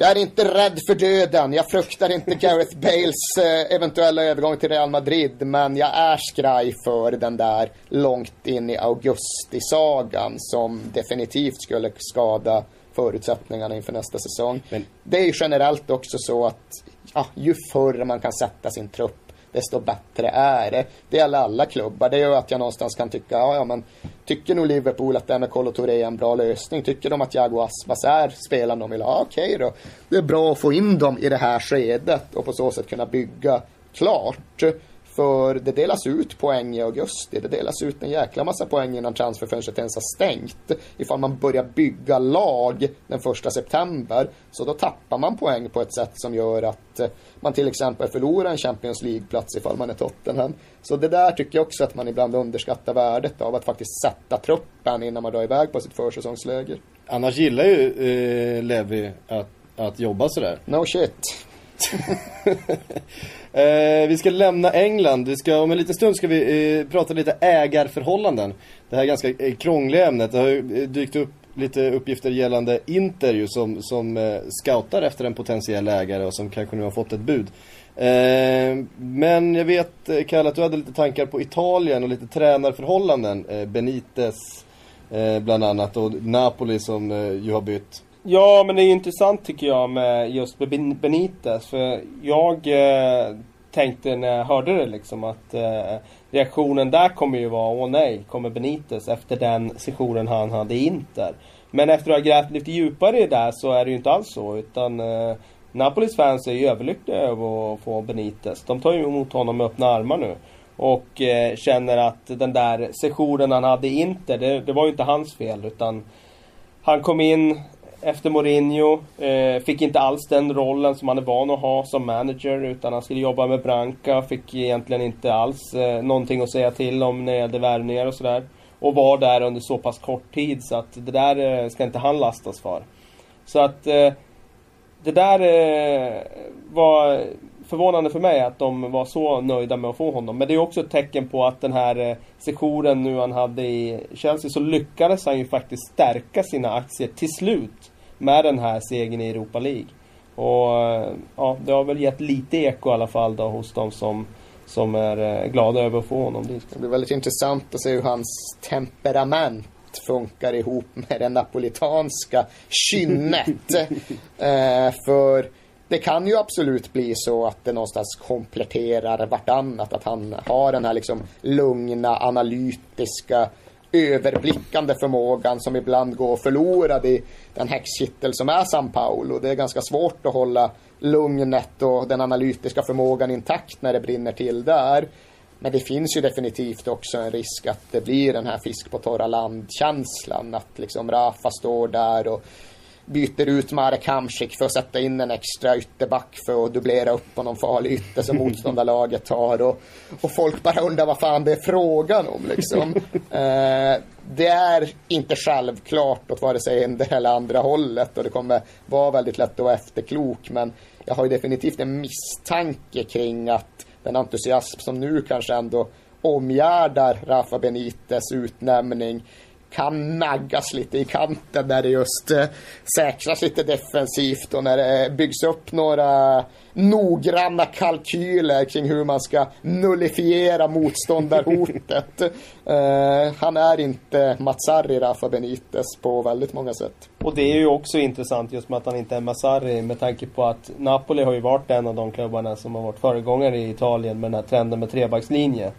B: jag är inte rädd för döden. Jag fruktar inte Gareth Bales eh, eventuella övergång till Real Madrid. Men jag är skraj för den där långt in i augusti-sagan som definitivt skulle skada förutsättningarna inför nästa säsong. Men... Det är ju generellt också så att ja, ju förr man kan sätta sin trupp desto bättre är det. Det gäller alla klubbar. Det gör att jag någonstans kan tycka, ja, ja men tycker nog Liverpool att det här med Kolo Touré är en bra lösning? Tycker de att Jago Aspas är spelaren de vill ha? Okej okay då. Det är bra att få in dem i det här skedet och på så sätt kunna bygga klart. För det delas ut poäng i augusti. Det delas ut en jäkla massa poäng innan transferfönstret ens har stängt. Ifall man börjar bygga lag den första september. Så då tappar man poäng på ett sätt som gör att eh, man till exempel förlorar en Champions League-plats ifall man är Tottenham. Så det där tycker jag också att man ibland underskattar värdet av att faktiskt sätta truppen innan man drar iväg på sitt försäsongsläger.
A: Annars gillar ju eh, Levi att, att jobba sådär.
B: No shit.
A: eh, vi ska lämna England. Vi ska, om en liten stund ska vi eh, prata lite ägarförhållanden. Det här ganska eh, krångliga ämnet. Det har ju eh, dykt upp lite uppgifter gällande Inter ju, som, som eh, scoutar efter en potentiell ägare och som kanske nu har fått ett bud. Eh, men jag vet, eh, Kalle, att du hade lite tankar på Italien och lite tränarförhållanden. Eh, Benitez bland annat och Napoli som ju har bytt.
D: Ja, men det är intressant tycker jag med just Benitez. För jag eh, tänkte när jag hörde det liksom att eh, reaktionen där kommer ju vara åh nej, kommer Benitez efter den sessionen han hade i Inter. Men efter att ha grävt lite djupare i det där så är det ju inte alls så. Utan eh, Napolis fans är ju överlyckliga över att få Benitez. De tar ju emot honom med öppna armar nu. Och eh, känner att den där sessionen han hade i Inter, det, det var ju inte hans fel. Utan han kom in, efter Mourinho. Eh, fick inte alls den rollen som han är van att ha som manager utan han skulle jobba med Branca. Fick egentligen inte alls eh, någonting att säga till om när det gällde värvningar och sådär. Och var där under så pass kort tid så att det där eh, ska inte han lastas för. Så att eh, det där eh, var förvånande för mig att de var så nöjda med att få honom. Men det är också ett tecken på att den här eh, sessionen nu han hade i Chelsea så lyckades han ju faktiskt stärka sina aktier till slut med den här segern i Europa League. Och eh, ja, det har väl gett lite eko i alla fall då hos de som, som är eh, glada över att få honom dit.
B: Det blir väldigt intressant att se hur hans temperament funkar ihop med det napolitanska kynnet. eh, för det kan ju absolut bli så att det någonstans kompletterar vartannat. Att han har den här liksom lugna, analytiska överblickande förmågan som ibland går förlorad i den häxkittel som är San Paulo. Det är ganska svårt att hålla lugnet och den analytiska förmågan intakt när det brinner till där. Men det finns ju definitivt också en risk att det blir den här fisk på torra land-känslan. Att liksom Rafa står där och byter ut Marek Hamsik för att sätta in en extra ytterback för att dubblera upp på någon farlig ytter som motståndarlaget har. Och, och folk bara undrar vad fan det är frågan om liksom. eh, det är inte självklart åt vare sig ena eller andra hållet och det kommer vara väldigt lätt att vara efterklok men jag har ju definitivt en misstanke kring att den entusiasm som nu kanske ändå omgärdar Rafa Benites utnämning kan naggas lite i kanten när det just eh, säkras lite defensivt och när det byggs upp några noggranna kalkyler kring hur man ska nullifiera motståndarhotet. eh, han är inte Mazzarri Rafa-Benitez på väldigt många sätt.
D: Och det är ju också intressant just med att han inte är Mazzarri med tanke på att Napoli har ju varit en av de klubbarna som har varit föregångare i Italien med den här trenden med trebackslinje.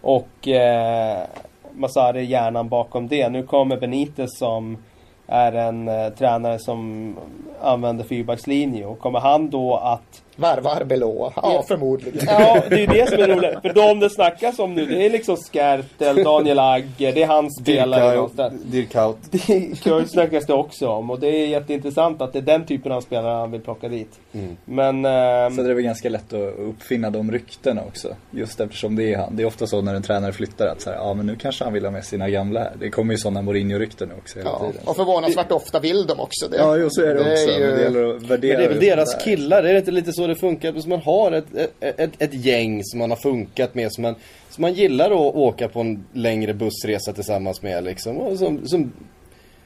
D: Och eh, Masari hjärnan bakom det. Nu kommer Benitez som är en eh, tränare som använder fyrbackslinje och kommer han då att
B: Varva Arbeloa? Ja, ja, förmodligen.
D: Ja, det är det som är roligt. För de det snackas om nu, det är liksom Skertel, Daniel Agger, det är hans spelare.
A: Dirkaut.
D: Dirkaut snackas det också om. Och det är jätteintressant att det är den typen av spelare han vill plocka dit. Mm. Men...
C: Ähm... Så det är väl ganska lätt att uppfinna de ryktena också. Just eftersom det är han. Det är ofta så när en tränare flyttar att så här, ja men nu kanske han vill ha med sina gamla här. Det kommer ju sådana Mourinho-rykten också hela
B: ja,
C: tiden.
B: Och förvånansvärt ofta vill de också det.
C: Ja, jo, så är det, det också. Är ju... Men det gäller att värdera
A: Men det är väl deras killar, är det inte lite så det funkar? Så man har ett, ett, ett, ett, gäng som man har funkat med, som man, som man gillar att åka på en längre bussresa tillsammans med liksom. Och som, som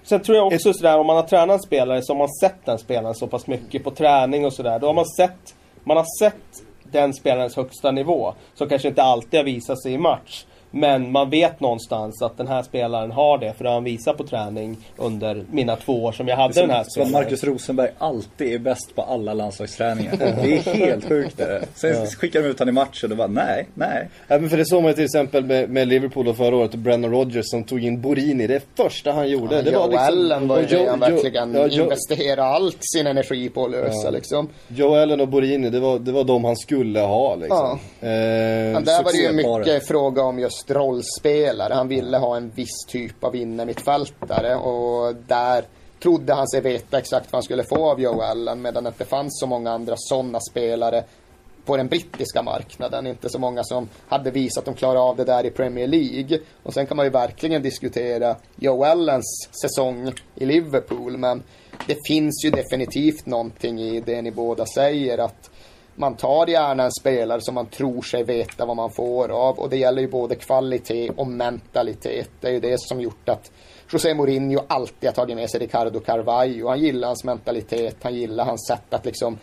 D: Sen tror jag också ett... sådär, om man har tränat spelare så har man sett den spelaren så pass mycket på träning och sådär. Då har man sett, man har sett den spelarens högsta nivå. Som kanske inte alltid har visat sig i match. Men man vet någonstans att den här spelaren har det, för det har han visat på träning under mina två år som jag hade
C: som,
D: den här
C: spelaren. Som Marcus Rosenberg alltid är bäst på alla landslagsträningar. det är helt sjukt det Sen ja. skickar de ut honom i match och då bara nej, nej.
A: Ja, men för det såg man ju till exempel med, med Liverpool och förra året och Brennan Rodgers som tog in Borini. Det första han gjorde. Ja, det
B: Joe var liksom, Allen var ju det han verkligen ja, investerade allt sin energi på att lösa ja. liksom.
A: Joe Allen och Borini, det var, det var de han skulle ha liksom.
B: Ja. Eh, Men där var det ju mycket fråga om just just rollspelare. Han ville ha en viss typ av innermittfältare och där trodde han sig veta exakt vad han skulle få av Joe Allen medan det inte fanns så många andra sådana spelare på den brittiska marknaden. Inte så många som hade visat att de klarar av det där i Premier League. Och sen kan man ju verkligen diskutera Joe Allens säsong i Liverpool. Men det finns ju definitivt någonting i det ni båda säger. att man tar gärna en spelare som man tror sig veta vad man får av och det gäller ju både kvalitet och mentalitet. Det är ju det som gjort att José Mourinho alltid har tagit med sig Ricardo Carvalho. Han gillar hans mentalitet, han gillar hans sätt att liksom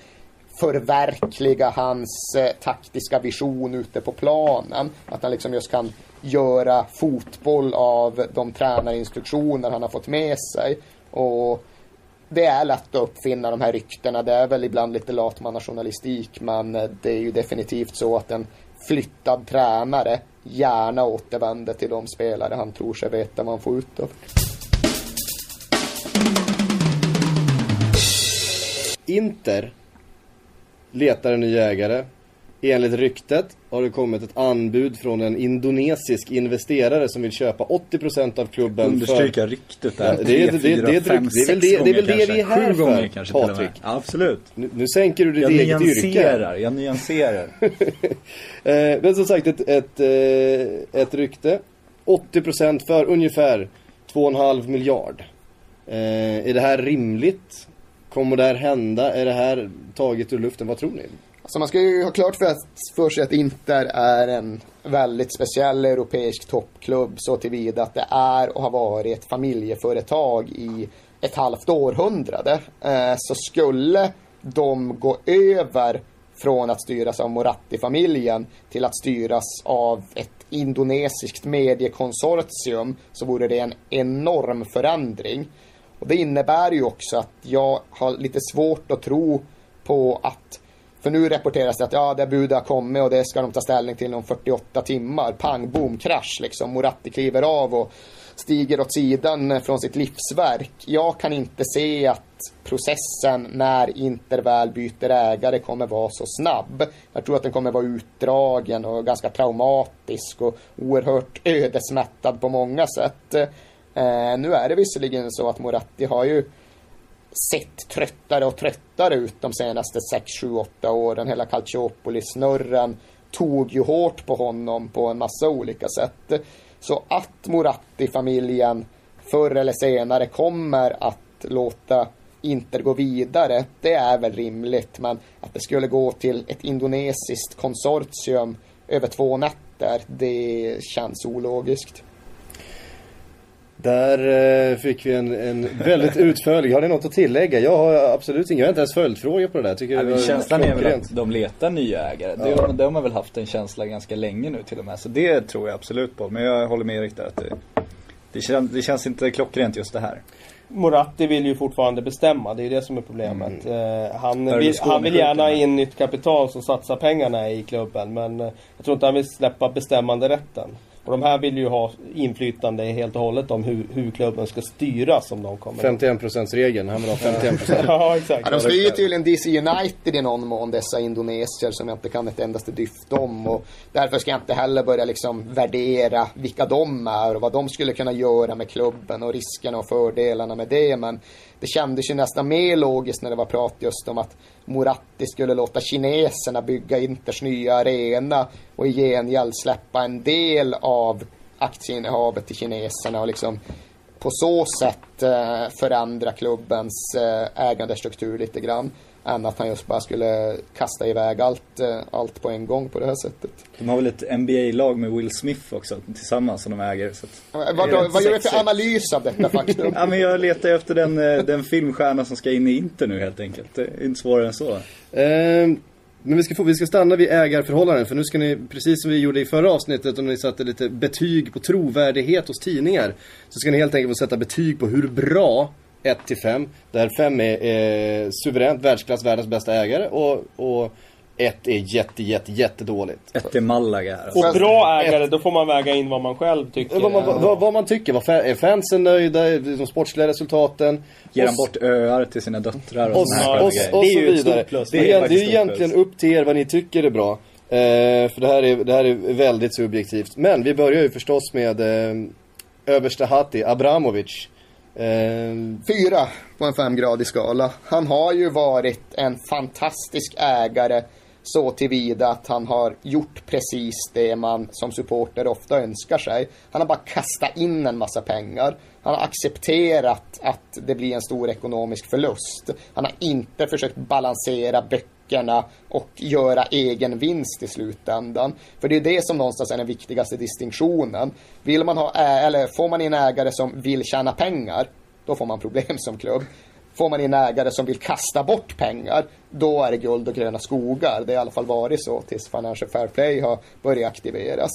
B: förverkliga hans eh, taktiska vision ute på planen. Att han liksom just kan göra fotboll av de tränarinstruktioner han har fått med sig. Och det är lätt att uppfinna de här ryktena. Det är väl ibland lite latmannajournalistik men det är ju definitivt så att en flyttad tränare gärna återvänder till de spelare han tror sig veta vad han får ut av.
A: Inter letar en ny ägare Enligt ryktet har det kommit ett anbud från en indonesisk investerare som vill köpa 80% av klubben
C: Understryka för... ryktet där.
A: Ja, det, är, det, det, det, det, fem, det, är väl det, det är väl det vi är här
C: gånger kanske
A: Patrik.
C: Absolut.
A: Nu, nu sänker du ditt
C: jag
A: eget yrke.
C: Jag nyanserar.
A: eh, men som sagt, ett, ett, eh, ett rykte. 80% för ungefär 2,5 miljard. Eh, är det här rimligt? Kommer det här hända? Är det här taget ur luften? Vad tror ni?
B: Alltså man ska ju ha klart för, för sig att Inter är en väldigt speciell europeisk toppklubb så tillvida att det är och har varit ett familjeföretag i ett halvt århundrade. Eh, så skulle de gå över från att styras av Moratti-familjen till att styras av ett indonesiskt mediekonsortium så vore det en enorm förändring. Och det innebär ju också att jag har lite svårt att tro på att för nu rapporteras det att ja, det budet har kommit och det ska de ta ställning till om 48 timmar. Pang, boom, krasch liksom. Moratti kliver av och stiger åt sidan från sitt livsverk. Jag kan inte se att processen när Inter väl byter ägare kommer vara så snabb. Jag tror att den kommer vara utdragen och ganska traumatisk och oerhört ödesmättad på många sätt. Eh, nu är det visserligen så att Moratti har ju sett tröttare och tröttare ut de senaste 6, 7, 8 åren. Hela Calciopoli-snurren tog ju hårt på honom på en massa olika sätt. Så att Moratti-familjen förr eller senare kommer att låta Inter gå vidare, det är väl rimligt. Men att det skulle gå till ett indonesiskt konsortium över två nätter, det känns ologiskt.
A: Där eh, fick vi en, en väldigt utförlig, har ni något att tillägga? Jag har absolut inget, jag har inte ens följdfrågor på det där. Tycker
C: Ja,
A: det
C: känslan är väl att de letar nya ägare. Det,
A: Ja.
C: det har man väl haft en känsla ganska länge nu till och med. Så det tror jag absolut på. Men jag håller med Erik där att det, det, känns, det känns inte klockrent just det här.
D: Moratti vill ju fortfarande bestämma, det är ju det som är problemet. Eh, han, vill, han vill gärna in nytt kapital som satsar pengarna i klubben men eh, jag tror inte han vill släppa bestämmande rätten. Och de här vill ju ha inflytande helt och hållet om hur, hur klubben ska styras om de kommer.
A: 51% regeln, han vill ha 51%.
D: ja, exakt.
B: Ja, de styr tydligen DC United i någon mån, dessa indonesier som jag inte kan ett endaste dyft om. Och därför ska jag inte heller börja liksom värdera vilka de är och vad de skulle kunna göra med klubben och riskerna och fördelarna med det. Men det kändes ju nästan mer logiskt när det var prat just om att Moratti skulle låta kineserna bygga Inters nya arena och i gengäld släppa en del av aktieinnehavet till kineserna och liksom på så sätt eh, förändra klubbens eh, ägandestruktur lite grann. Än att han just bara skulle kasta iväg allt, eh, allt på en gång på det här sättet.
C: De har väl ett NBA-lag med Will Smith också tillsammans som de äger. Så att,
B: Eh, Vad, vad, vad gör du för analys av detta faktum?
C: Ja men jag letar efter den, eh, den filmstjärna som ska in i Inter nu helt enkelt. Det är inte svårare än så.
A: Ehm, men vi ska, få, vi ska stanna vid ägarförhållanden för nu ska ni, precis som vi gjorde i förra avsnittet och ni satte lite betyg på trovärdighet hos tidningar. Så ska ni helt enkelt få sätta betyg på hur bra 1 till 5, där 5 är eh, suveränt världsklass, världens bästa ägare och, och 1 är jätte, jätte, jättedåligt.
C: Ett är Malaga. Alltså.
D: Och bra ägare, då får man väga in vad man själv tycker.
A: Vad, man- vad, vad man tycker, vad, är fansen nöjda, de sportsliga resultaten?
C: Ger han bort öar till sina döttrar och,
A: och,
C: såna
A: och, och,
C: grejer.
A: och
D: Det är
A: så
D: ju ett
A: vidare.
D: stort plus.
A: Det är, det är egentligen
C: plus.
A: upp till er vad ni tycker är bra. Eh, för det här, är, det här är väldigt subjektivt. Men vi börjar ju förstås med eh, överste Hati, Abramovic. Ehm,
B: fyra på en femgradig skala. Han har ju varit en fantastisk ägare så tillvida att han har gjort precis det man som supporter ofta önskar sig. Han har bara kastat in en massa pengar. Han har accepterat att det blir en stor ekonomisk förlust. Han har inte försökt balansera böckerna och göra egen vinst i slutändan. För det är det som någonstans är den viktigaste distinktionen. Vill man ha, eller får man in ägare som vill tjäna pengar, då får man problem som klubb. Får man in ägare som vill kasta bort pengar, då är det guld och gröna skogar. Det har i alla fall varit så tills Financial Fair Play har börjat aktiveras.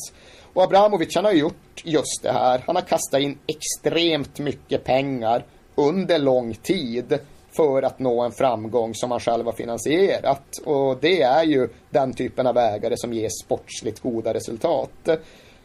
B: Och Abramovic han har gjort just det här. Han har kastat in extremt mycket pengar under lång tid för att nå en framgång som han själv har finansierat. Och det är ju den typen av ägare som ger sportsligt goda resultat.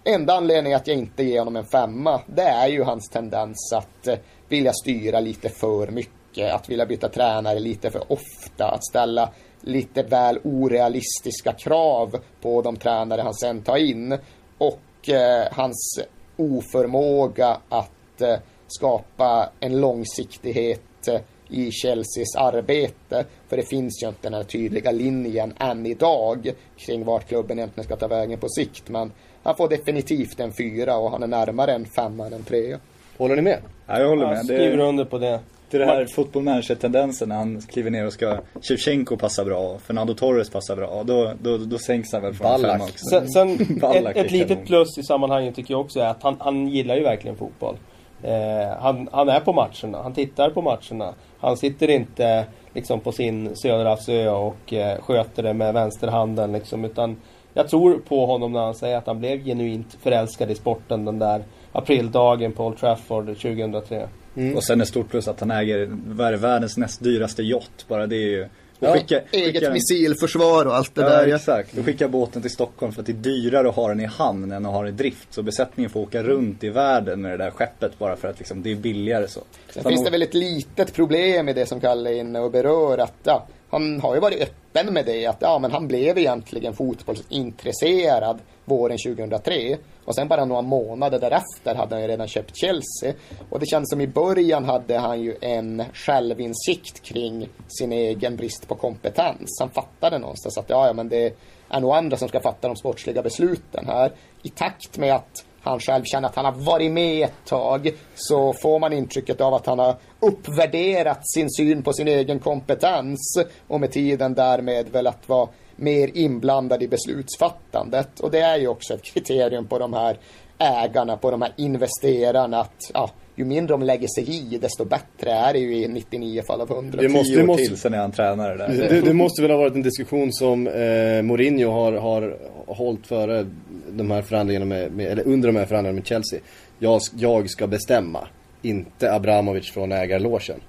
B: Enda anledningen att jag inte ger honom en femma, det är ju hans tendens att eh, vilja styra lite för mycket, att vilja byta tränare lite för ofta, att ställa lite väl orealistiska krav på de tränare han sen tar in och eh, hans oförmåga att eh, skapa en långsiktighet eh, i Chelseas arbete. För det finns ju inte den här tydliga linjen än idag kring vart klubben egentligen ska ta vägen på sikt. Men han får definitivt en fyra och han är närmare en femma än en trea.
A: håller ni med?
C: Ja, jag håller
D: Jag
C: med.
D: skriver
C: Det,
D: under på det.
C: Det är det här football manager-tendensen när han kliver ner och ska Shevchenko passa bra, Fernando Torres passar bra. Då, då, då sänks han väl från
A: Ballack.
C: femma också.
D: Sen, sen ett, ett litet plus i sammanhanget tycker jag också är att han, han gillar ju verkligen fotboll. Eh, han, han är på matcherna, han tittar på matcherna. Han sitter inte liksom på sin söderhavsö och eh, sköter det med vänsterhanden liksom. Utan jag tror på honom när han säger att han blev genuint förälskad i sporten den där aprildagen på Old Trafford 2003.
C: Och sen är stort plus att han äger världens näst dyraste yacht. Bara det är ju
A: Ja,
C: skicka,
B: Eget
C: skicka
B: missilförsvar och allt det
C: Ja,
B: där. Ja.
C: exakt. Och skicka båten till Stockholm för att det är dyrare att ha den i hamn än att ha den i drift. Så besättningen får åka runt i världen med det där skeppet bara för att liksom, det är billigare så.
B: Sen
C: Så
B: finns
C: han-
B: det väl ett litet problem i det som Kalle är inne och berör. Att, ja, han har ju varit öppen med det. Att ja, men han blev egentligen fotbollsintresserad våren 2003. Och sen bara några månader därefter hade han ju redan köpt Chelsea. Och det kändes som i början hade han ju en självinsikt kring sin egen brist på kompetens. Han fattade någonstans att ja, ja men det är nog andra som ska fatta de sportsliga besluten här. I takt med att han själv känner att han har varit med ett tag så får man intrycket av att han har uppvärderat sin syn på sin egen kompetens och med tiden därmed väl att vara mer inblandad i beslutsfattandet. Och det är ju också ett kriterium på de här ägarna, på de här investerarna att ja, ju mindre de lägger sig i desto bättre är det ju i 99 fall av 100.
A: Det måste-
C: år
A: måste-
C: till, sen är han tränare där.
A: Det, det måste väl ha varit en diskussion som eh, Mourinho har, har hållit före de här förhandlingarna med, med, eller under de här förhandlingarna med Chelsea. Jag, jag ska bestämma, inte Abramovic från ägarlogen.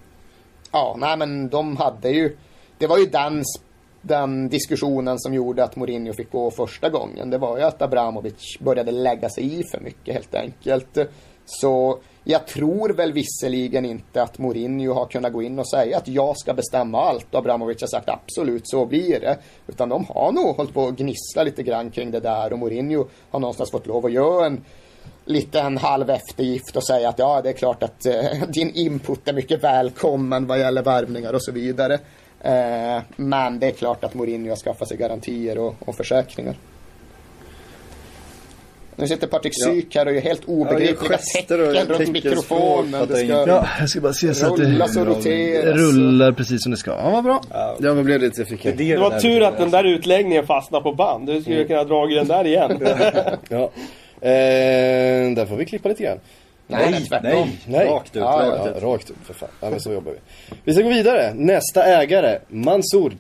B: Ja, nej men de hade ju... Det var ju den, den diskussionen som gjorde att Mourinho fick gå första gången. Det var ju att Abramovic började lägga sig i för mycket helt enkelt. Så jag tror väl visserligen inte att Mourinho har kunnat gå in och säga att jag ska bestämma allt. Och Abramovic har sagt absolut så blir det. Utan de har nog hållit på att gnissla lite grann kring det där. Och Mourinho har någonstans fått lov att göra en lite en halv eftergift och säga att ja, det är klart att eh, din input är mycket välkommen vad gäller värvningar och så vidare. Eh, men det är klart att Mourinho har skaffat sig garantier och, och försäkringar. Nu sitter Patrik
C: Ja.
B: Syk här och gör helt obegripliga
C: och
B: tecken runt
C: teckenspråk,
B: mikrofonen. Det ska.
A: Ja, jag ska bara se så att
B: rullas och
A: det
B: roteras.
A: rullar precis som det ska. Ja, vad bra.
C: Ja.
A: Ja, vad blev det? Jag fick
C: Det,
D: Det var tur att den där utläggningen fastnade på band. Du skulle kunna dra den där igen.
A: Ja. Eh, där får vi klippa lite grann.
B: Nej,
C: Nej,
B: tvärtom.
C: nej,
A: Nej.
C: rakt ut,
B: Ja,
C: rakt
A: Ja,
C: ut.
A: rakt ut för fan. Ja, men så jobbar vi. Vi ska gå vidare. Nästa ägare, Mansour,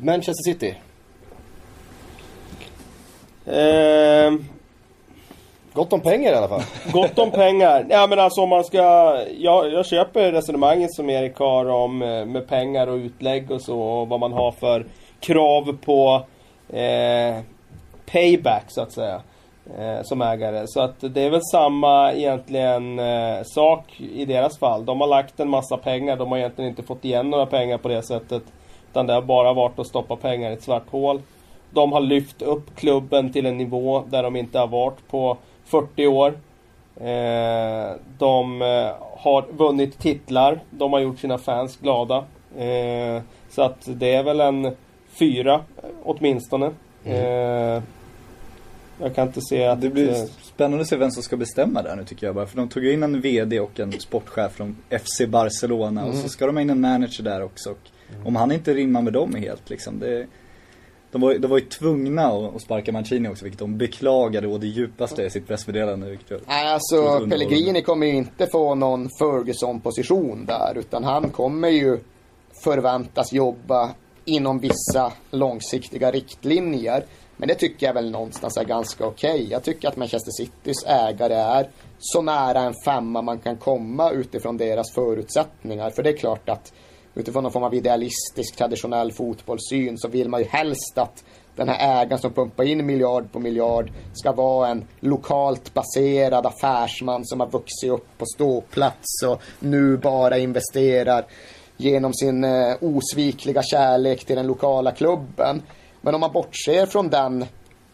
A: Manchester City.
D: Ehm,
A: Gott om pengar i alla fall.
D: Gott om pengar. Ja men alltså om man ska... Jag, jag köper resonemanget som Erik har om eh, med pengar och utlägg och så och vad man har för krav på eh, payback så att säga. Eh, som ägare. Så att det är väl samma egentligen eh, sak i deras fall. De har lagt en massa pengar. De har egentligen inte fått igen några pengar på det sättet. Utan det har bara varit att stoppa pengar i ett svart hål. De har lyft upp klubben till en nivå där de inte har varit på 40 år. Eh, de eh, har vunnit titlar. De har gjort sina fans glada. Eh, så att det är väl en fyra åtminstone. Eh, jag kan inte se att...
C: Det blir spännande att se vem som ska bestämma där nu tycker jag bara. För de tog ju in en VD och en sportchef från FC Barcelona och så ska de ha in en manager där också. Och Om han inte rimmar med dem helt liksom. Det, de, var, de var ju tvungna att, sparka Mancini också vilket de beklagade och det djupaste i sitt pressmeddelande.
B: Nej, alltså. Pellegrini kommer ju inte få någon Ferguson-position där. Utan han kommer ju förväntas jobba inom vissa långsiktiga riktlinjer. Men det tycker jag väl någonstans är ganska okej. Jag tycker att Manchester Citys ägare är så nära en femma man kan komma utifrån deras förutsättningar. För det är klart att utifrån någon form av idealistisk traditionell fotbollssyn så vill man ju helst att den här ägaren som pumpar in miljard på miljard ska vara en lokalt baserad affärsman som har vuxit upp på ståplats och nu bara investerar genom sin eh, osvikliga kärlek till den lokala klubben. Men om man bortser från den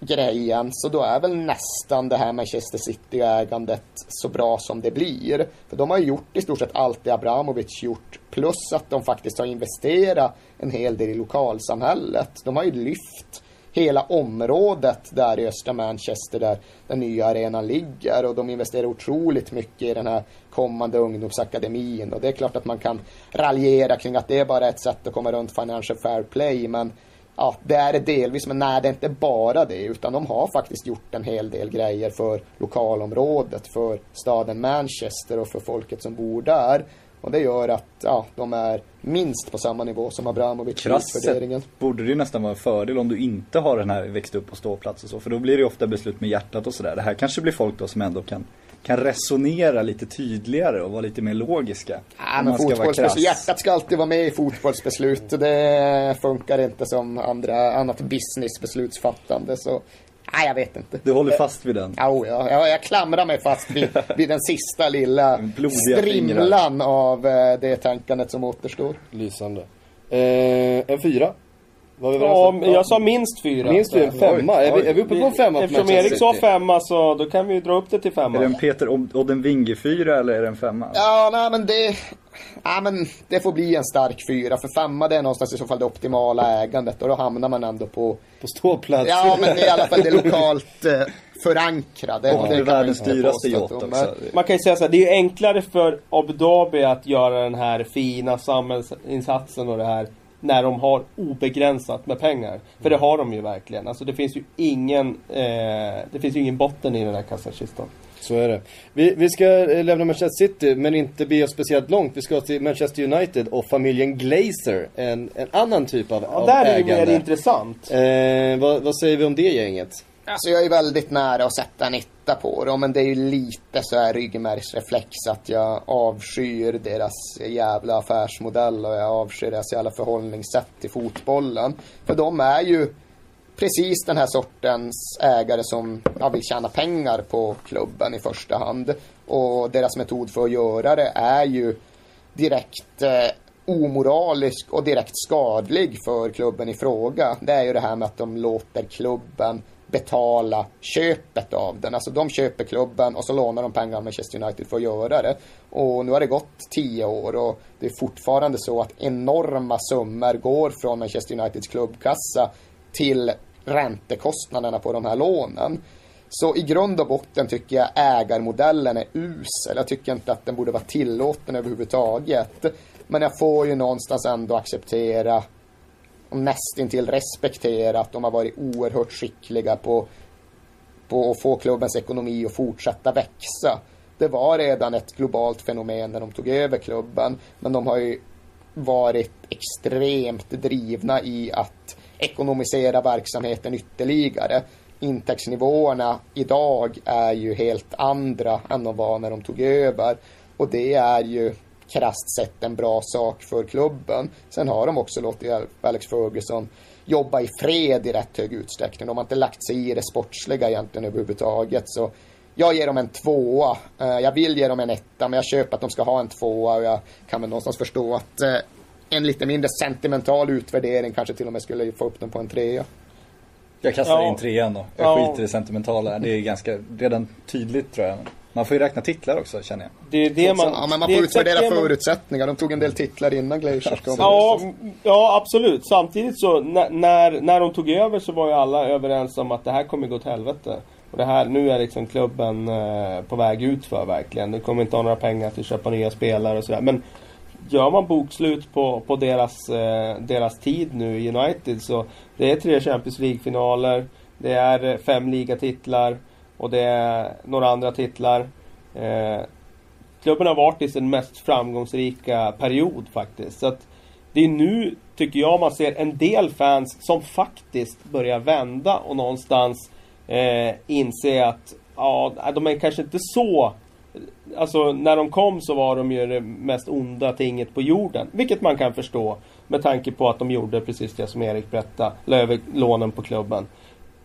B: grejen så då är väl nästan det här Manchester City-ägandet så bra som det blir. För de har ju gjort i stort sett allt det Abramovic gjort plus att de faktiskt har investerat en hel del i lokalsamhället. De har ju lyft hela området där i östra Manchester där den nya arenan ligger och de investerar otroligt mycket i den här kommande ungdomsakademin och det är klart att man kan raljera kring att det är bara ett sätt att komma runt financial fair play men ja, det är det delvis men nej det är inte bara det utan de har faktiskt gjort en hel del grejer för lokalområdet, för staden Manchester och för folket som bor där. Och det gör att ja, de är minst på samma nivå som Abramovic i utvärderingen.
C: borde det ju nästan vara en fördel om du inte har den här växt upp på ståplats och så. För då blir det ju ofta beslut med hjärtat och sådär. Det här kanske blir folk då som ändå kan, kan resonera lite tydligare och vara lite mer logiska.
B: Ja, men
C: man ska vara
B: fotbollsbeslut, hjärtat ska alltid vara med i fotbollsbeslut. Det funkar inte som andra, annat businessbeslutsfattande. Så, nej, jag vet inte.
C: Du håller fast vid den.
B: Ja, ja, jag, jag klamrar mig fast vid, vid den sista lilla strimlan av eh, det tänkandet som återstår.
A: Lysande. Eh, en fyra. Var vi
D: Ja,
A: om?
D: jag sa minst fyra.
A: Minst fyra, en femma. Är vi, är vi uppe på en femma
D: Eftersom Erik sa femma så då kan vi ju dra upp det till femma.
C: Är det en Peter Od- Oddenvinge fyra eller är det en femma?
B: Ja, nej men det... Ja, men det får bli en stark fyra. För femma det är någonstans i så fall det optimala ägandet. Och då hamnar man ändå på...
A: På ståplats.
B: Ja, men i alla fall det lokalt eh, förankrade.
C: Och
B: det
C: det är världens dyraste yacht också.
D: Man kan ju säga så här, det är ju enklare för Abu Dhabi att göra den här fina samhällsinsatsen och det här när de har obegränsat med pengar. För det har de ju verkligen. Alltså det finns ju ingen, eh, det finns ju ingen botten i den här kassakistan.
A: Så är det. Vi, vi ska eh, lämna Manchester City, men inte bege oss speciellt långt. Vi ska till Manchester United och familjen Glazer. En, en annan typ av,
D: Ja,
A: av
D: där är det ju
A: ägande.
D: mer intressant.
A: Eh, vad, vad säger vi om det gänget?
B: Alltså jag är väldigt nära att sätta en etta på dem, men det är ju lite så här ryggmärgsreflex att jag avskyr deras jävla affärsmodell och jag avskyr deras jävla förhållningssätt till fotbollen. För de är ju precis den här sortens ägare som ja, vill tjäna pengar på klubben i första hand. Och deras metod för att göra det är ju direkt eh, omoralisk och direkt skadlig för klubben i fråga. Det är ju det här med att de låter klubben betala köpet av den. Alltså de köper klubben och så lånar de pengar av Manchester United för att göra det. Och nu har det gått tio år och det är fortfarande så att enorma summor går från Manchester Uniteds klubbkassa till räntekostnaderna på de här lånen. Så i grund och botten tycker jag ägarmodellen är usel. Jag tycker inte att den borde vara tillåten överhuvudtaget. Men jag får ju någonstans ändå acceptera nästintill respektera att de har varit oerhört skickliga på, på att få klubbens ekonomi att fortsätta växa. Det var redan ett globalt fenomen när de tog över klubben, men de har ju varit extremt drivna i att ekonomisera verksamheten ytterligare. Intäktsnivåerna idag är ju helt andra än de var när de tog över. Och det är ju krasst sett en bra sak för klubben. Sen har de också låtit Alex Ferguson jobba i fred i rätt hög utsträckning. De har inte lagt sig i det sportsliga egentligen överhuvudtaget. Så jag ger dem en tvåa. Eh, Jag vill ge dem en etta, men jag köper att de ska ha en tvåa och jag kan väl någonstans förstå att eh, en lite mindre sentimental utvärdering kanske till och med skulle få upp dem på en trea.
C: Jag kastar
D: Ja.
C: in trean då. Jag
D: Ja.
C: skiter i det sentimentala. Det är ganska redan tydligt tror jag. Man får ju räkna titlar också känner jag.
D: Det är det man...
B: ja, men man
D: det är
B: får utvärdera
D: det man-
B: förutsättningar. De tog en del titlar innan Glaciers kom.
D: Ja, ja, absolut. Samtidigt så när, när, de tog över så var ju alla överens om att det här kommer gå åt helvete. Och det här, nu är liksom klubben eh, på väg ut för verkligen. Det kommer inte ha några pengar till att köpa nya spelare och sådär. Men gör man bokslut på, på deras, eh, deras tid nu i United så det är tre Champions League-finaler. Det är fem ligatitlar och det är några andra titlar. Eh, klubben har varit i sin mest framgångsrika period faktiskt. Så att det är nu, tycker jag, man ser en del fans som faktiskt börjar vända och någonstans eh, inse att ja, de är kanske inte så... Alltså när de kom så var de ju det mest onda tinget på jorden. Vilket man kan förstå. Med tanke på att de gjorde precis det som Erik berättade. La över lånen på klubben.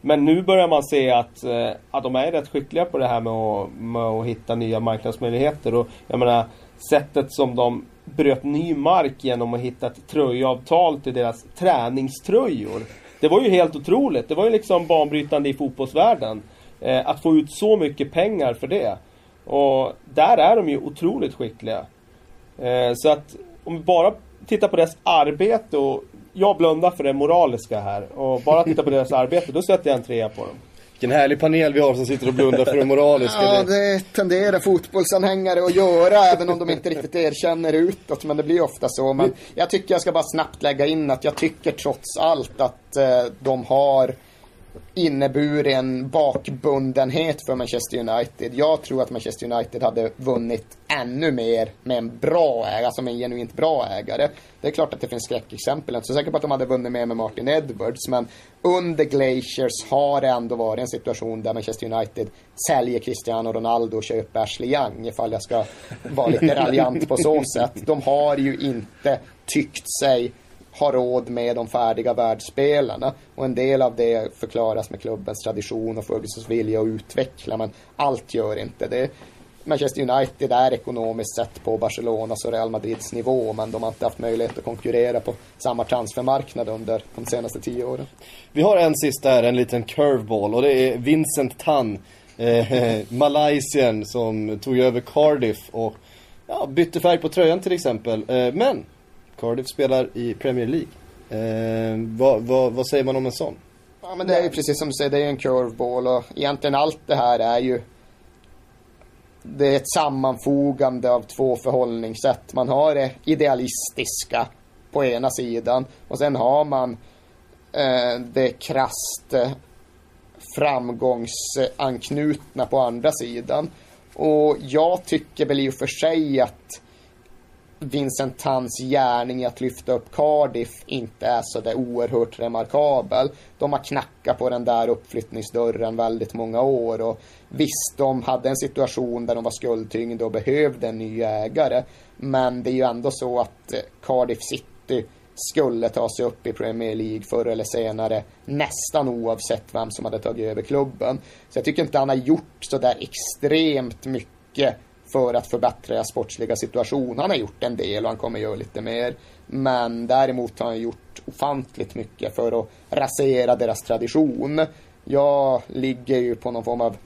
D: Men nu börjar man se att, eh, att de är rätt skickliga på det här med att, med att hitta nya marknadsmöjligheter. Och jag menar, sättet som de bröt ny mark genom att hitta ett tröjavtal till deras träningströjor. Det var ju helt otroligt. Det var ju liksom banbrytande i fotbollsvärlden. Eh, att få ut så mycket pengar för det. Och där är de ju otroligt skickliga. Eh, så att om vi bara tittar på deras arbete och jag blundar för det moraliska här och bara tittar på deras arbete, då sätter jag en trea på dem.
A: Vilken härlig panel vi har som sitter och blundar för det moraliska.
B: Ja,
A: Det-
B: det tenderar fotbollsanhängare att göra, även om de inte riktigt erkänner utåt. Men det blir ofta så. Men jag tycker jag ska bara snabbt lägga in att jag tycker trots allt att eh, de har inneburit en bakbundenhet för Manchester United. Jag tror att Manchester United hade vunnit ännu mer med en bra ägare, alltså med en genuint bra ägare. Det är klart att det finns skräckexempel. Jag är inte så säker på att de hade vunnit mer med Martin Edwards, men under Glaciers har det ändå varit en situation där Manchester United säljer Cristiano Ronaldo och köper Ashley Young, ifall jag ska vara lite raljant på så sätt. De har ju inte tyckt sig ha råd med de färdiga världsspelarna. Och en del av det förklaras med klubbens tradition och Fergusons vilja att utveckla, men allt gör inte det. Manchester United är ekonomiskt sett på Barcelonas och Real Madrids nivå, men de har inte haft möjlighet att konkurrera på samma transfermarknad under de senaste tio åren.
A: Vi har en sista här, en liten curveball, och det är Vincent Tan, eh, Malaysien, som tog över Cardiff och ja, bytte färg på tröjan till exempel. Eh, men Cardiff spelar i Premier League. Eh, vad, vad, vad säger man om en sån?
B: Ja, men det är ju precis som du säger, det är en curveball och egentligen allt det här är ju det är ett sammanfogande av två förhållningssätt. Man har det idealistiska på ena sidan och sen har man eh, det krasst eh, framgångsanknutna på andra sidan. Och jag tycker väl i och för sig att Vincent Tans gärning i att lyfta upp Cardiff inte är så där oerhört remarkabel. De har knackat på den där uppflyttningsdörren väldigt många år och visst, de hade en situation där de var skuldtyngda och behövde en ny ägare. Men det är ju ändå så att eh, Cardiff City skulle ta sig upp i Premier League förr eller senare nästan oavsett vem som hade tagit över klubben. Så jag tycker inte han har gjort så där extremt mycket för att förbättra deras sportsliga situation. Han har gjort en del och han kommer göra lite mer. Men däremot har han gjort ofantligt mycket för att rasera deras tradition. Jag ligger ju på någon form av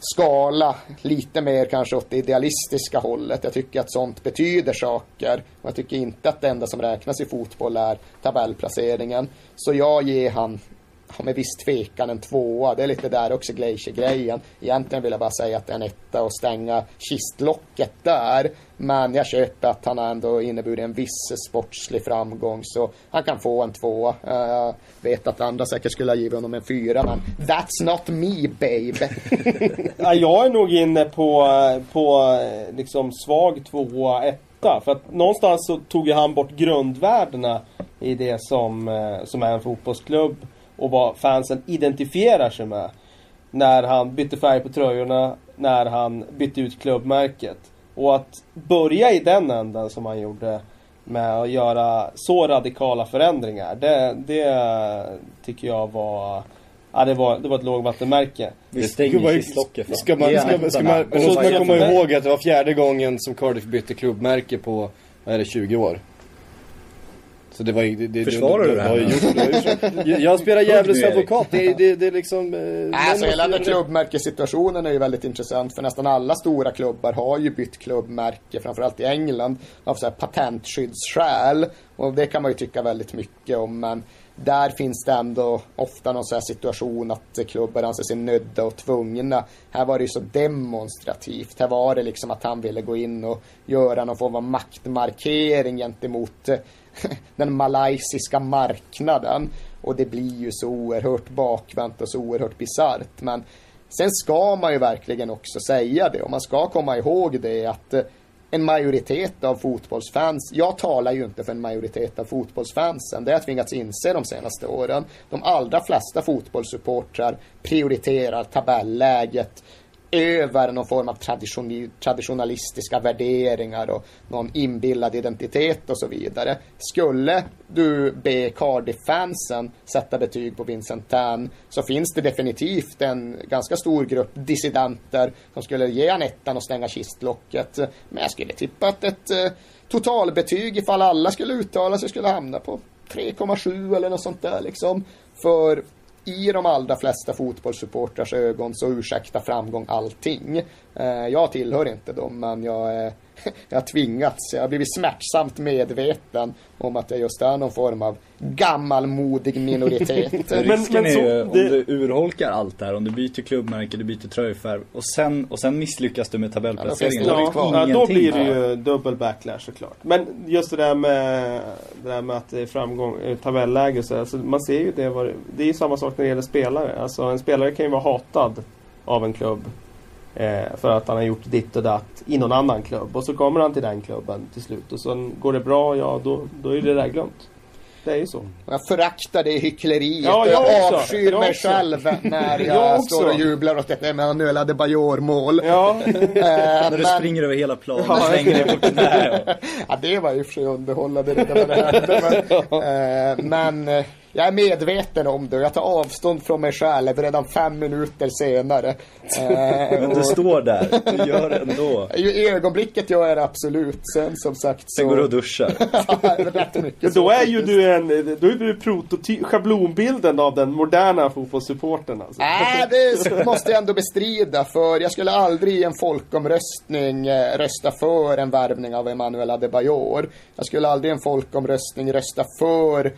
B: skala lite mer kanske åt det idealistiska hållet. Jag tycker att sånt betyder saker. Och jag tycker inte att det enda som räknas i fotboll är tabellplaceringen. Så jag ger han med viss tvekan en tvåa. Det är lite där också Glacier-grejen. Egentligen vill jag bara säga att det är en etta och stänga kistlocket där. Men jag köper att han ändå inneburit en viss sportslig framgång så han kan få en tvåa. Jag vet att andra säkert skulle ha givit honom en fyra men that's not me babe.
D: ja, jag är nog inne på, eh, på eh, liksom svag tvåa, etta. För att någonstans så tog ju han bort grundvärdena i det som, som är en fotbollsklubb och vad fansen identifierar sig med. När han bytte färg på tröjorna, när han bytte ut klubbmärket. Och att börja i den änden som han gjorde med att göra så radikala förändringar. Det, det tycker jag var Ja, det var, det var ett lågvattenmärke.
C: Vi stänger kistlocket
A: Ska man, ska, ska, ska man, ska man komma ihåg att det var fjärde gången som Cardiff bytte klubbmärke på, vad är det, 20 år? Så det var det, det,
C: Försvarar du det här?
A: Jag, jag spelar djävulens advokat. Det, det, det är liksom...
B: Eh, alltså hela den klubbmärkessituationen är ju väldigt intressant. För nästan alla stora klubbar har ju bytt klubbmärke, framförallt i England, av så här patentskyddsskäl. Och det kan man ju tycka väldigt mycket om. Men där finns det ändå ofta någon sån här situation att klubbar anser sig nödda och tvungna. Här var det ju så demonstrativt. Här var det liksom att han ville gå in och göra någon form av maktmarkering gentemot den malaysiska marknaden. Och det blir ju så oerhört bakvänt och så oerhört bisarrt. Men sen ska man ju verkligen också säga det och man ska komma ihåg det att eh, en majoritet av fotbollsfans, jag talar ju inte för en majoritet av fotbollsfansen, det har jag tvingats inse de senaste åren. De allra flesta fotbollssupportrar prioriterar tabelläget över någon form av tradition, traditionalistiska värderingar och någon inbillad identitet och så vidare. Skulle du be Cardiff-fansen sätta betyg på Vincent Tan så finns det definitivt en ganska stor grupp dissidenter som skulle ge han ettan och stänga kistlocket. Men jag skulle tippa att ett eh, totalbetyg ifall alla skulle uttala sig skulle hamna på 3,7 eller något sånt där liksom. För i de allra flesta fotbollssupportrars ögon så ursäktar framgång allting. Eh, jag tillhör inte dem, men jag är jag har tvingats, jag har blivit smärtsamt medveten om att jag just är någon form av gammalmodig minoritet.
C: Men, Risken
D: men så-
C: är ju om
D: det-
C: du urholkar allt det här, om du byter klubbmärke, du byter tröjfärg och sen, och sen misslyckas du med tabellplaceringen.
B: Ja,
C: då
D: Ja, ja, då blir det ju dubbel backlash såklart. Men just det där med, det där med att det är framgång, eh, tabelläge och så, alltså, man ser ju det, det är ju samma sak när det gäller spelare. Alltså en spelare kan ju vara hatad av en klubb eh, för att han har gjort ditt och datt i någon annan klubb. Och så kommer han till den klubben till slut och sen går det bra, ja då, då är det där glömt. Det är ju så.
B: Jag föraktar det hyckleriet.
D: Ja, jag
B: jag avskyr
D: Jag
B: mig
D: också.
B: själv när jag,
D: Jag
B: står och jublar åt ett Emanuel Adebayor-mål.
D: Ja,
B: Eh,
C: När du
B: men-
C: springer över hela planen
D: Ja,
C: och slänger dig på knä. och-
B: Ja, det var och för sig underhållande redan när det hände. Men, eh, men eh, jag är medveten om det och jag tar avstånd från mig själv redan fem minuter senare. Eh,
C: Men du
B: och-
C: står där, du gör det ändå.
B: I ögonblicket gör jag det absolut. Sen som sagt så...
C: Sen går du och duschar.
B: rätt mycket så
D: då är ju du en, då är du prototyp, schablonbilden av den moderna fotbollssupporten alltså.
B: Nej, det måste jag ändå bestrida. För jag skulle aldrig i en folkomröstning eh, rösta för en värvning av Emanuel Adebayor. Jag skulle aldrig i en folkomröstning rösta för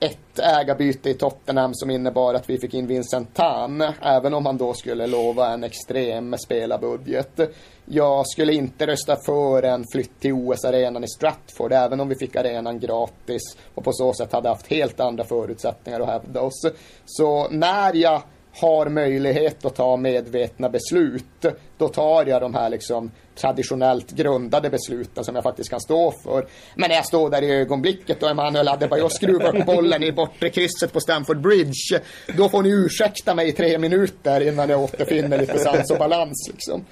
B: ett ägarbyte i Tottenham som innebar att vi fick in Vincent Tan, även om han då skulle lova en extrem spelarbudget. Jag skulle inte rösta för en flytt till OS-arenan i Stratford, även om vi fick arenan gratis och på så sätt hade haft helt andra förutsättningar att hävda oss. Så när jag har möjlighet att ta medvetna beslut, då tar jag de här liksom traditionellt grundade besluten som jag faktiskt kan stå för. Men när jag står där i ögonblicket och Emanuel Adebayor skruvar upp bollen i bortre krysset på Stamford Bridge, då får ni ursäkta mig i tre minuter innan jag återfinner lite sans och balans liksom.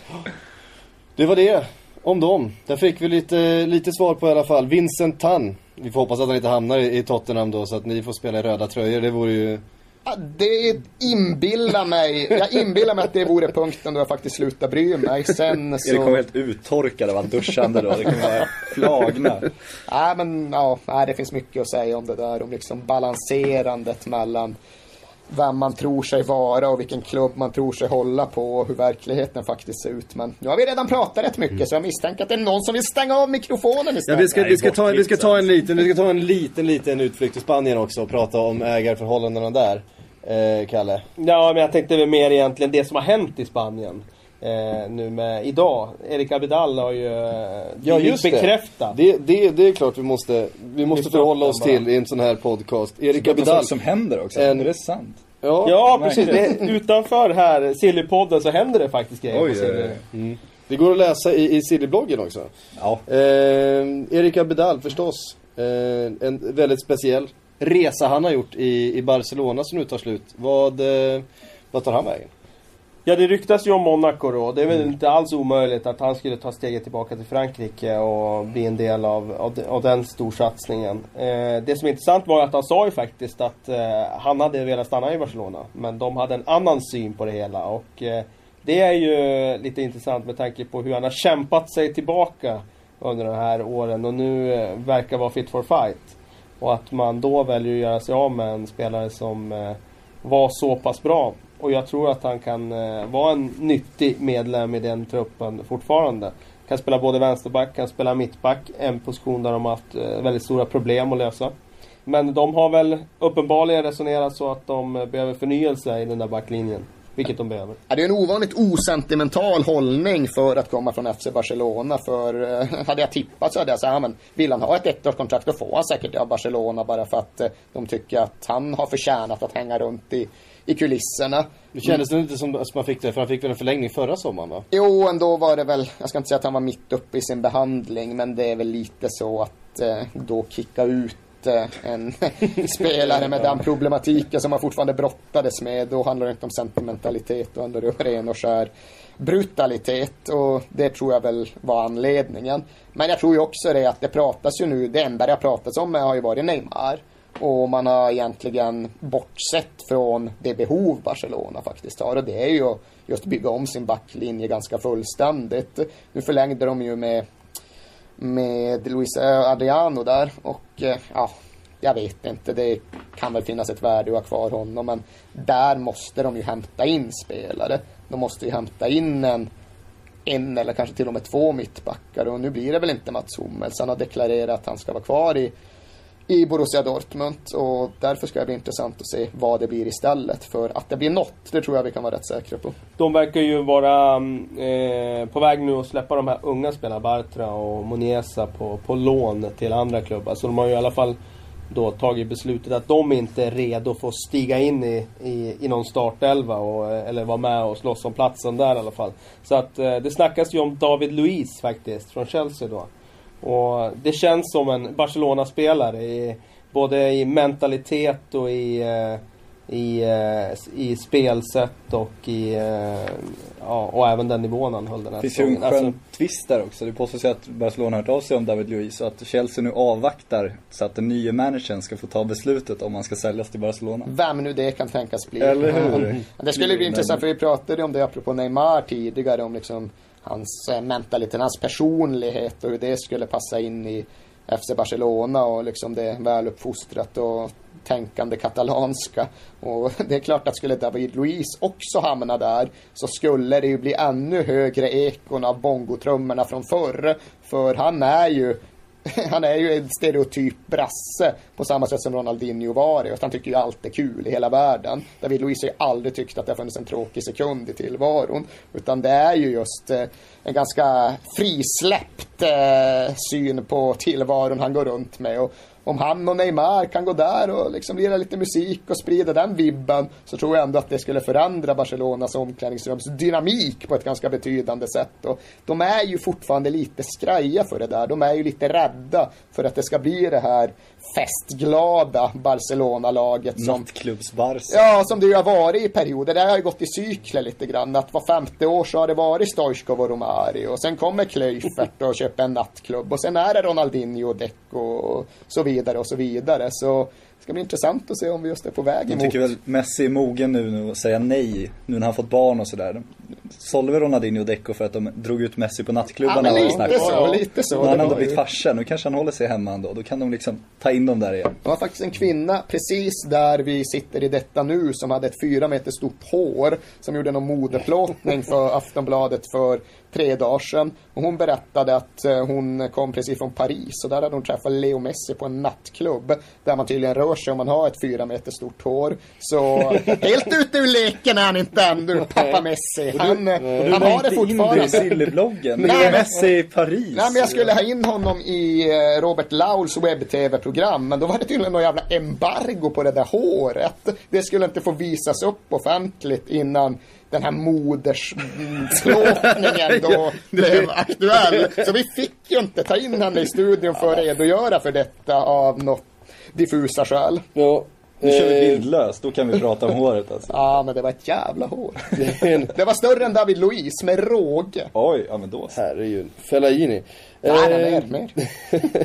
A: Det var det om dem. Där fick vi lite, lite svar på i alla fall. Vincent Tan. Vi får hoppas att han inte hamnar i i Tottenham då så att ni får spela i röda tröjor. Det vore ju...
B: Det inbillar mig, jag inbillar mig att det vore punkten då jag faktiskt slutar bry mig. Sen
C: Erik kommer
B: så...
C: helt uttorkad av allt duschande då. Det kommer vara flagna.
B: Nej men ja, det finns mycket att säga om det där. Om liksom balanserandet mellan vem man tror sig vara och vilken klubb man tror sig hålla på och hur verkligheten faktiskt ser ut. Men nu har vi redan pratat rätt mycket så jag misstänker att det är någon som vill stänga av mikrofonen
A: Ja,
B: istället.
A: vi, ska,
C: Nej,
A: vi, ska ta, vi ska
C: bortklippt,
A: ta en liten, vi ska ta en liten, liten utflykt till Spanien också och prata om ägarförhållandena där. Eh, Kalle.
D: Ja, men jag tänkte mer egentligen det som har hänt i Spanien. Eh, nu med idag. Erik Abidal har ju eh,
A: Ja, just det.
D: bekräftat.
A: Det, det. det är klart vi måste, vi måste
D: Lyfta
A: förhålla oss
D: bara.
A: till i en sån här podcast. Erik
C: Det är
A: Abidal.
C: som händer också.
A: En-
C: Är det sant?
A: Ja,
D: Ja, precis. Det, utanför här, Sillypodden, så händer det faktiskt grejer.
C: Oj,
D: på Silly.
C: oj, oj.
A: det går att läsa i, i Silly-bloggen också.
C: Ja.
A: Eh, Erik Abidal förstås. Eh, en väldigt speciell resa han har gjort i, i Barcelona som nu tar slut. Vad, eh, vad tar han vägen?
D: Ja, det ryktas ju om Monaco då. Det är väl inte alls omöjligt att han skulle ta steget tillbaka till Frankrike och bli en del av, av, de- av den storsatsningen. Eh, det som är intressant var att han sa ju faktiskt att eh, han hade velat stanna i Barcelona. Men de hade en annan syn på det hela. Och eh, det är ju lite intressant med tanke på hur han har kämpat sig tillbaka under de här åren och nu eh, verkar vara fit for fight. Och att man då väljer att göra sig av med en spelare som eh, var så pass bra. Och jag tror att han kan eh, vara en nyttig medlem i den truppen fortfarande. Kan spela både vänsterback, kan spela mittback. En position där de har haft eh, väldigt stora problem att lösa. Men de har väl uppenbarligen resonerat så att de eh, behöver förnyelse i den där backlinjen. Vilket de behöver.
B: Det är en ovanligt osentimental hållning för att komma från FC Barcelona. För eh, hade jag tippat så hade jag sagt, ja, men vill han ha ett ettårskontrakt då får han säkert det av Barcelona bara för att eh, de tycker att han har förtjänat att hänga runt i, i kulisserna.
A: Det kändes mm. inte som att man fick det, för han fick väl en förlängning förra sommaren va?
B: Jo, ändå var det väl, jag ska inte säga att han var mitt uppe i sin behandling, men det är väl lite så att eh, då kicka ut Eh, en spelare med den problematiken som han fortfarande brottades med. Då handlar det inte om sentimentalitet, då handlar det om ren och skär brutalitet och det tror jag väl var anledningen. Men jag tror ju också det att det pratas ju nu, det enda det har pratats om har ju varit Neymar. Och man har egentligen bortsett från det behov Barcelona faktiskt har. Och det är ju just bygga om sin backlinje ganska fullständigt. Nu förlängde de ju med, med Luis Adriano där. Och eh, ja, jag vet inte. Det kan väl finnas ett värde att ha kvar honom. Men där måste de ju hämta in spelare. De måste ju hämta in en en eller kanske till och med två mittbackar och nu blir det väl inte Mats Hummels. Han har deklarerat att han ska vara kvar i, i Borussia Dortmund och därför ska det bli intressant att se vad det blir istället. För att det blir något, det tror jag vi kan vara rätt säkra på.
D: De verkar ju vara eh, på väg nu att släppa de här unga spelarna, Bartra och Moniesa, på, på lån till andra klubbar. Så de har ju i alla fall då tagit beslutet att de inte är redo för att stiga in i, i, i någon startelva och, eller vara med och slåss om platsen där i alla fall. Så att eh, det snackas ju om David Luiz faktiskt, från Chelsea då. Och det känns som en Barcelona-spelare i, både i mentalitet och i eh, i, eh, i spelsätt och i, eh, ja, och även den nivån han höll den här
C: Det finns ju en skön
D: Alltså,
C: twist där också. Det påstås ju att Barcelona har hört av sig om David Luiz och att Chelsea nu avvaktar så att den nya managern ska få ta beslutet om han ska säljas till Barcelona.
B: Vem nu det kan tänkas bli.
C: Eller hur?
B: Det skulle bli intressant för vi pratade om det apropå Neymar tidigare om liksom hans eh, mentalitet, hans personlighet och hur det skulle passa in i FC Barcelona och liksom det väluppfostrat och tänkande katalanska. Och det är klart att skulle David Luiz också hamna där så skulle det ju bli ännu högre ekon av bongotrummorna från förr. För han är ju han är ju en stereotyp brasse på samma sätt som Ronaldinho var det. Han tycker ju allt är kul i hela världen. David Luiz har ju aldrig tyckt att det har funnits en tråkig sekund i tillvaron. Utan det är ju just eh, en ganska frisläppt eh, syn på tillvaron han går runt med. Och om han och Neymar kan gå där och liksom lira lite musik och sprida den vibben så tror jag ändå att det skulle förändra Barcelonas omklädningsrums dynamik på ett ganska betydande sätt. Och de är ju fortfarande lite skraja för det där. De är ju lite rädda för att det ska bli det här festglada Barcelona-laget som
C: Nattklubbs-Barca.
B: Ja, som det ju har varit i perioder. Det har ju gått i cykler lite grann. Att var femte år så har det varit Stoichkov och Romario. Och sen kommer Klöifert och köper en nattklubb. Och sen är det Ronaldinho och Deco och så vidare och så vidare. Så det ska bli intressant att se om vi just är på väg
C: Jag
B: emot.
C: tycker väl Messi är mogen nu, nu att säga nej, nu när han fått barn och sådär. De Sålde väl Ronaldinho och Deco för att de drog ut Messi på
B: Ja,
C: nattklubbarna
B: men
C: och
B: lite så, lite så.
C: Har
B: Det
C: han ändå
B: var
C: blivit farsa, nu kanske han håller sig hemma ändå. Då kan de liksom ta in dem där igen.
B: Det var faktiskt en kvinna precis där vi sitter i detta nu som hade ett fyra meter stort hår som gjorde någon modeplåtning för Aftonbladet för tre dagar sedan. Och hon berättade att eh, hon kom precis från Paris och där hade hon träffat Leo Messi på en nattklubb där man tydligen rör sig om man har ett fyra meter stort hår. Så helt ute ur leken är han inte ännu, pappa Messi. Han, eh,
C: Du
B: han
C: la
B: har det
C: inte in det i
B: fortfarande.
C: Sillybloggen.
B: Nej,
C: Det är
B: men-
C: Messi i Paris.
B: Nej, men jag skulle ha in honom i eh, Robert Lauls webb-tv-program, men då var det tydligen något jävla embargo på det där håret. Det skulle inte få visas upp offentligt innan den här modersplåtningen då blev aktuell. Så vi fick ju inte ta in henne i studion för att redogöra för detta av något diffusa skäl.
E: Ja,
C: Nu kör vi
E: eh,
C: bildlöst, då kan vi prata om håret alltså.
B: Ja, men det var ett jävla hår.
E: det
B: var större än David Luiz med råge.
C: Oj, ja men då.
E: Herregud. Fellaini.
B: Nej, nej,
E: Eh,
B: mer, mer.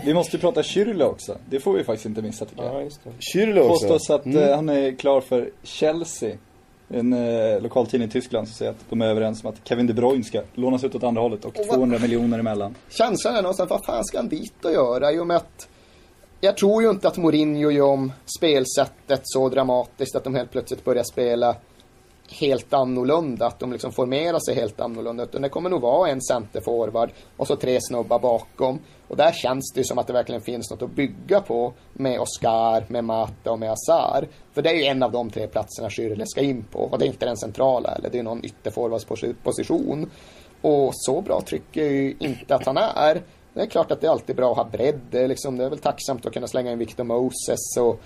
C: Vi måste ju prata Kyrle också. Det får vi faktiskt inte missa tycker jag.
D: ja, just det.
E: Kyrle också.
C: påstås att eh, han är klar för Chelsea. En eh, lokaltidning i Tyskland som säger att de är överens om att Kevin De Bruyne ska lånas ut åt andra hållet och
B: Och vad-
C: 200 miljoner emellan.
B: känslan är någonstans, vad fan ska han dit och göra? I och med att jag tror ju inte att Mourinho gör om spelsättet så dramatiskt att de helt plötsligt börjar spela helt annorlunda, att de liksom formerar sig helt annorlunda. Utan det kommer nog vara en centerforward och så tre snubbar bakom. Och där känns det ju som att det verkligen finns något att bygga på med Oscar, med Mata och med Azar. För det är ju en av de tre platserna Schürrle ska in på. Och det är inte den centrala eller det är någon ytterforwardsposition. Och så bra tycker jag ju inte att han är. Det är klart att det är alltid bra att ha bredd. Det är, liksom, det är väl tacksamt att kunna slänga in Victor Moses och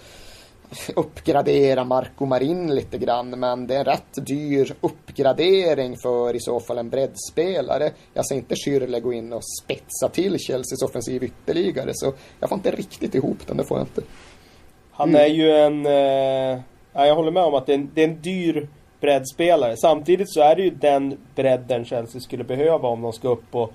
B: uppgradera Marco Marin lite grann. Men det är en rätt dyr uppgradering för i så fall en breddspelare. Jag ser inte Schürrle gå in och spetsa till Chelseas offensiv ytterligare. Så jag får inte riktigt ihop den, det får jag inte.
D: Han är ju en... Eh, jag håller med om att det är en, det är en dyr breddspelare. Samtidigt så är det ju den bredden Chelsea skulle behöva om de ska upp och,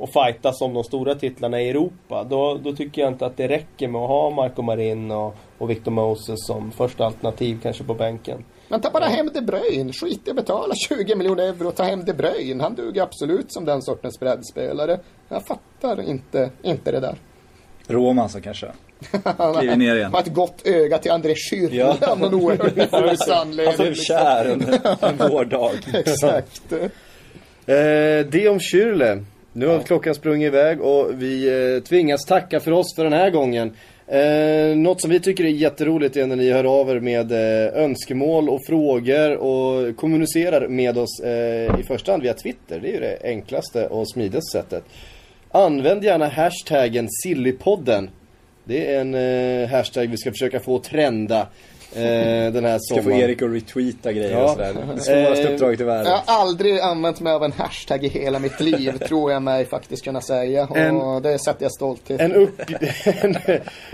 D: och fightas om de stora titlarna i Europa. Då, då tycker jag inte att det räcker med att ha Marco Marin och, och Victor Moses som första alternativ kanske på bänken.
B: Men ta bara hem De Bruyne. Skit i att betala 20 miljoner euro och ta hem De Bruyne. Han duger absolut som den sortens breddspelare. Jag fattar inte, inte det där.
C: Roma så kanske. Kliver ner igen.
B: Har ett gott öga till André Schürrle
C: Ja.
B: av någon oerhört diffus
C: Han
B: anledning.
C: blev kär en, en vårdag.
B: Exakt.
A: Eh, det om Kyrle. Nu har klockan sprungit iväg och vi eh, tvingas tacka för oss för den här gången. Eh, något som vi tycker är jätteroligt är när ni hör av er med eh, önskemål och frågor och kommunicerar med oss eh, i första hand via Twitter. Det är ju det enklaste och smidigaste sättet. Använd gärna hashtaggen Sillypodden. Det är en eh, hashtag vi ska försöka få trenda eh, den här
C: Ska få
A: sommaren.
C: Erik att retweeta grejer
A: Ja.
C: och sådär. Det svåraste
A: Eh,
C: uppdraget i världen.
B: Jag har aldrig använt mig av en hashtag i hela mitt liv, tror jag mig faktiskt kunna säga. Och
A: En-
B: det sätter jag stolthet
A: En upp, en,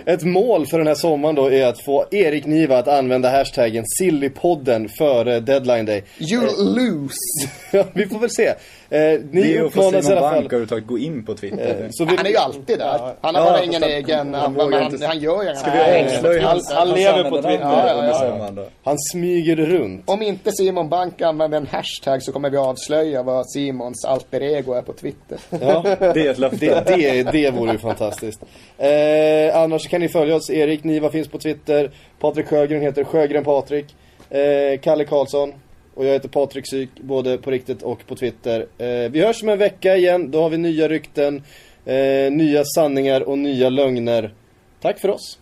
A: ett mål för den här sommaren då är att få Erik Niva att använda hashtaggen Sillypodden före deadline day.
B: You lose!
A: Ja, vi får väl se. Eh, ni
C: det är att få
A: uppmanas i
C: Simon
A: alla
C: Bank
A: fall.
C: överhuvudtaget gå in på Twitter.
A: Eh, så vill,
B: Han är ju alltid där. Han har
C: Ja,
B: bara ingen egen...
C: han
B: Han, han,
C: inte-
B: han gör ju
C: Ska vi avslöja
D: han- han lever på Twitter.
B: Ja,
C: under
B: ja, ja.
C: sommaren
A: han smyger runt.
B: Om inte Simon Bank använder en hashtag så kommer vi avslöja vad Simons alter ego är på Twitter.
A: Ja,
C: Det är ett löfte.
A: det, det, det vore ju fantastiskt. Eh, annars kan ni följa oss. Erik Niva finns på Twitter. Patrik Sjögren heter Sjögren Patrik. Eh, Kalle Karlsson. Och jag heter Patrik Syk, både på riktigt och på Twitter. Eh, vi hörs om en vecka igen. Då har vi nya rykten, eh, nya sanningar och nya lögner. Tack för oss.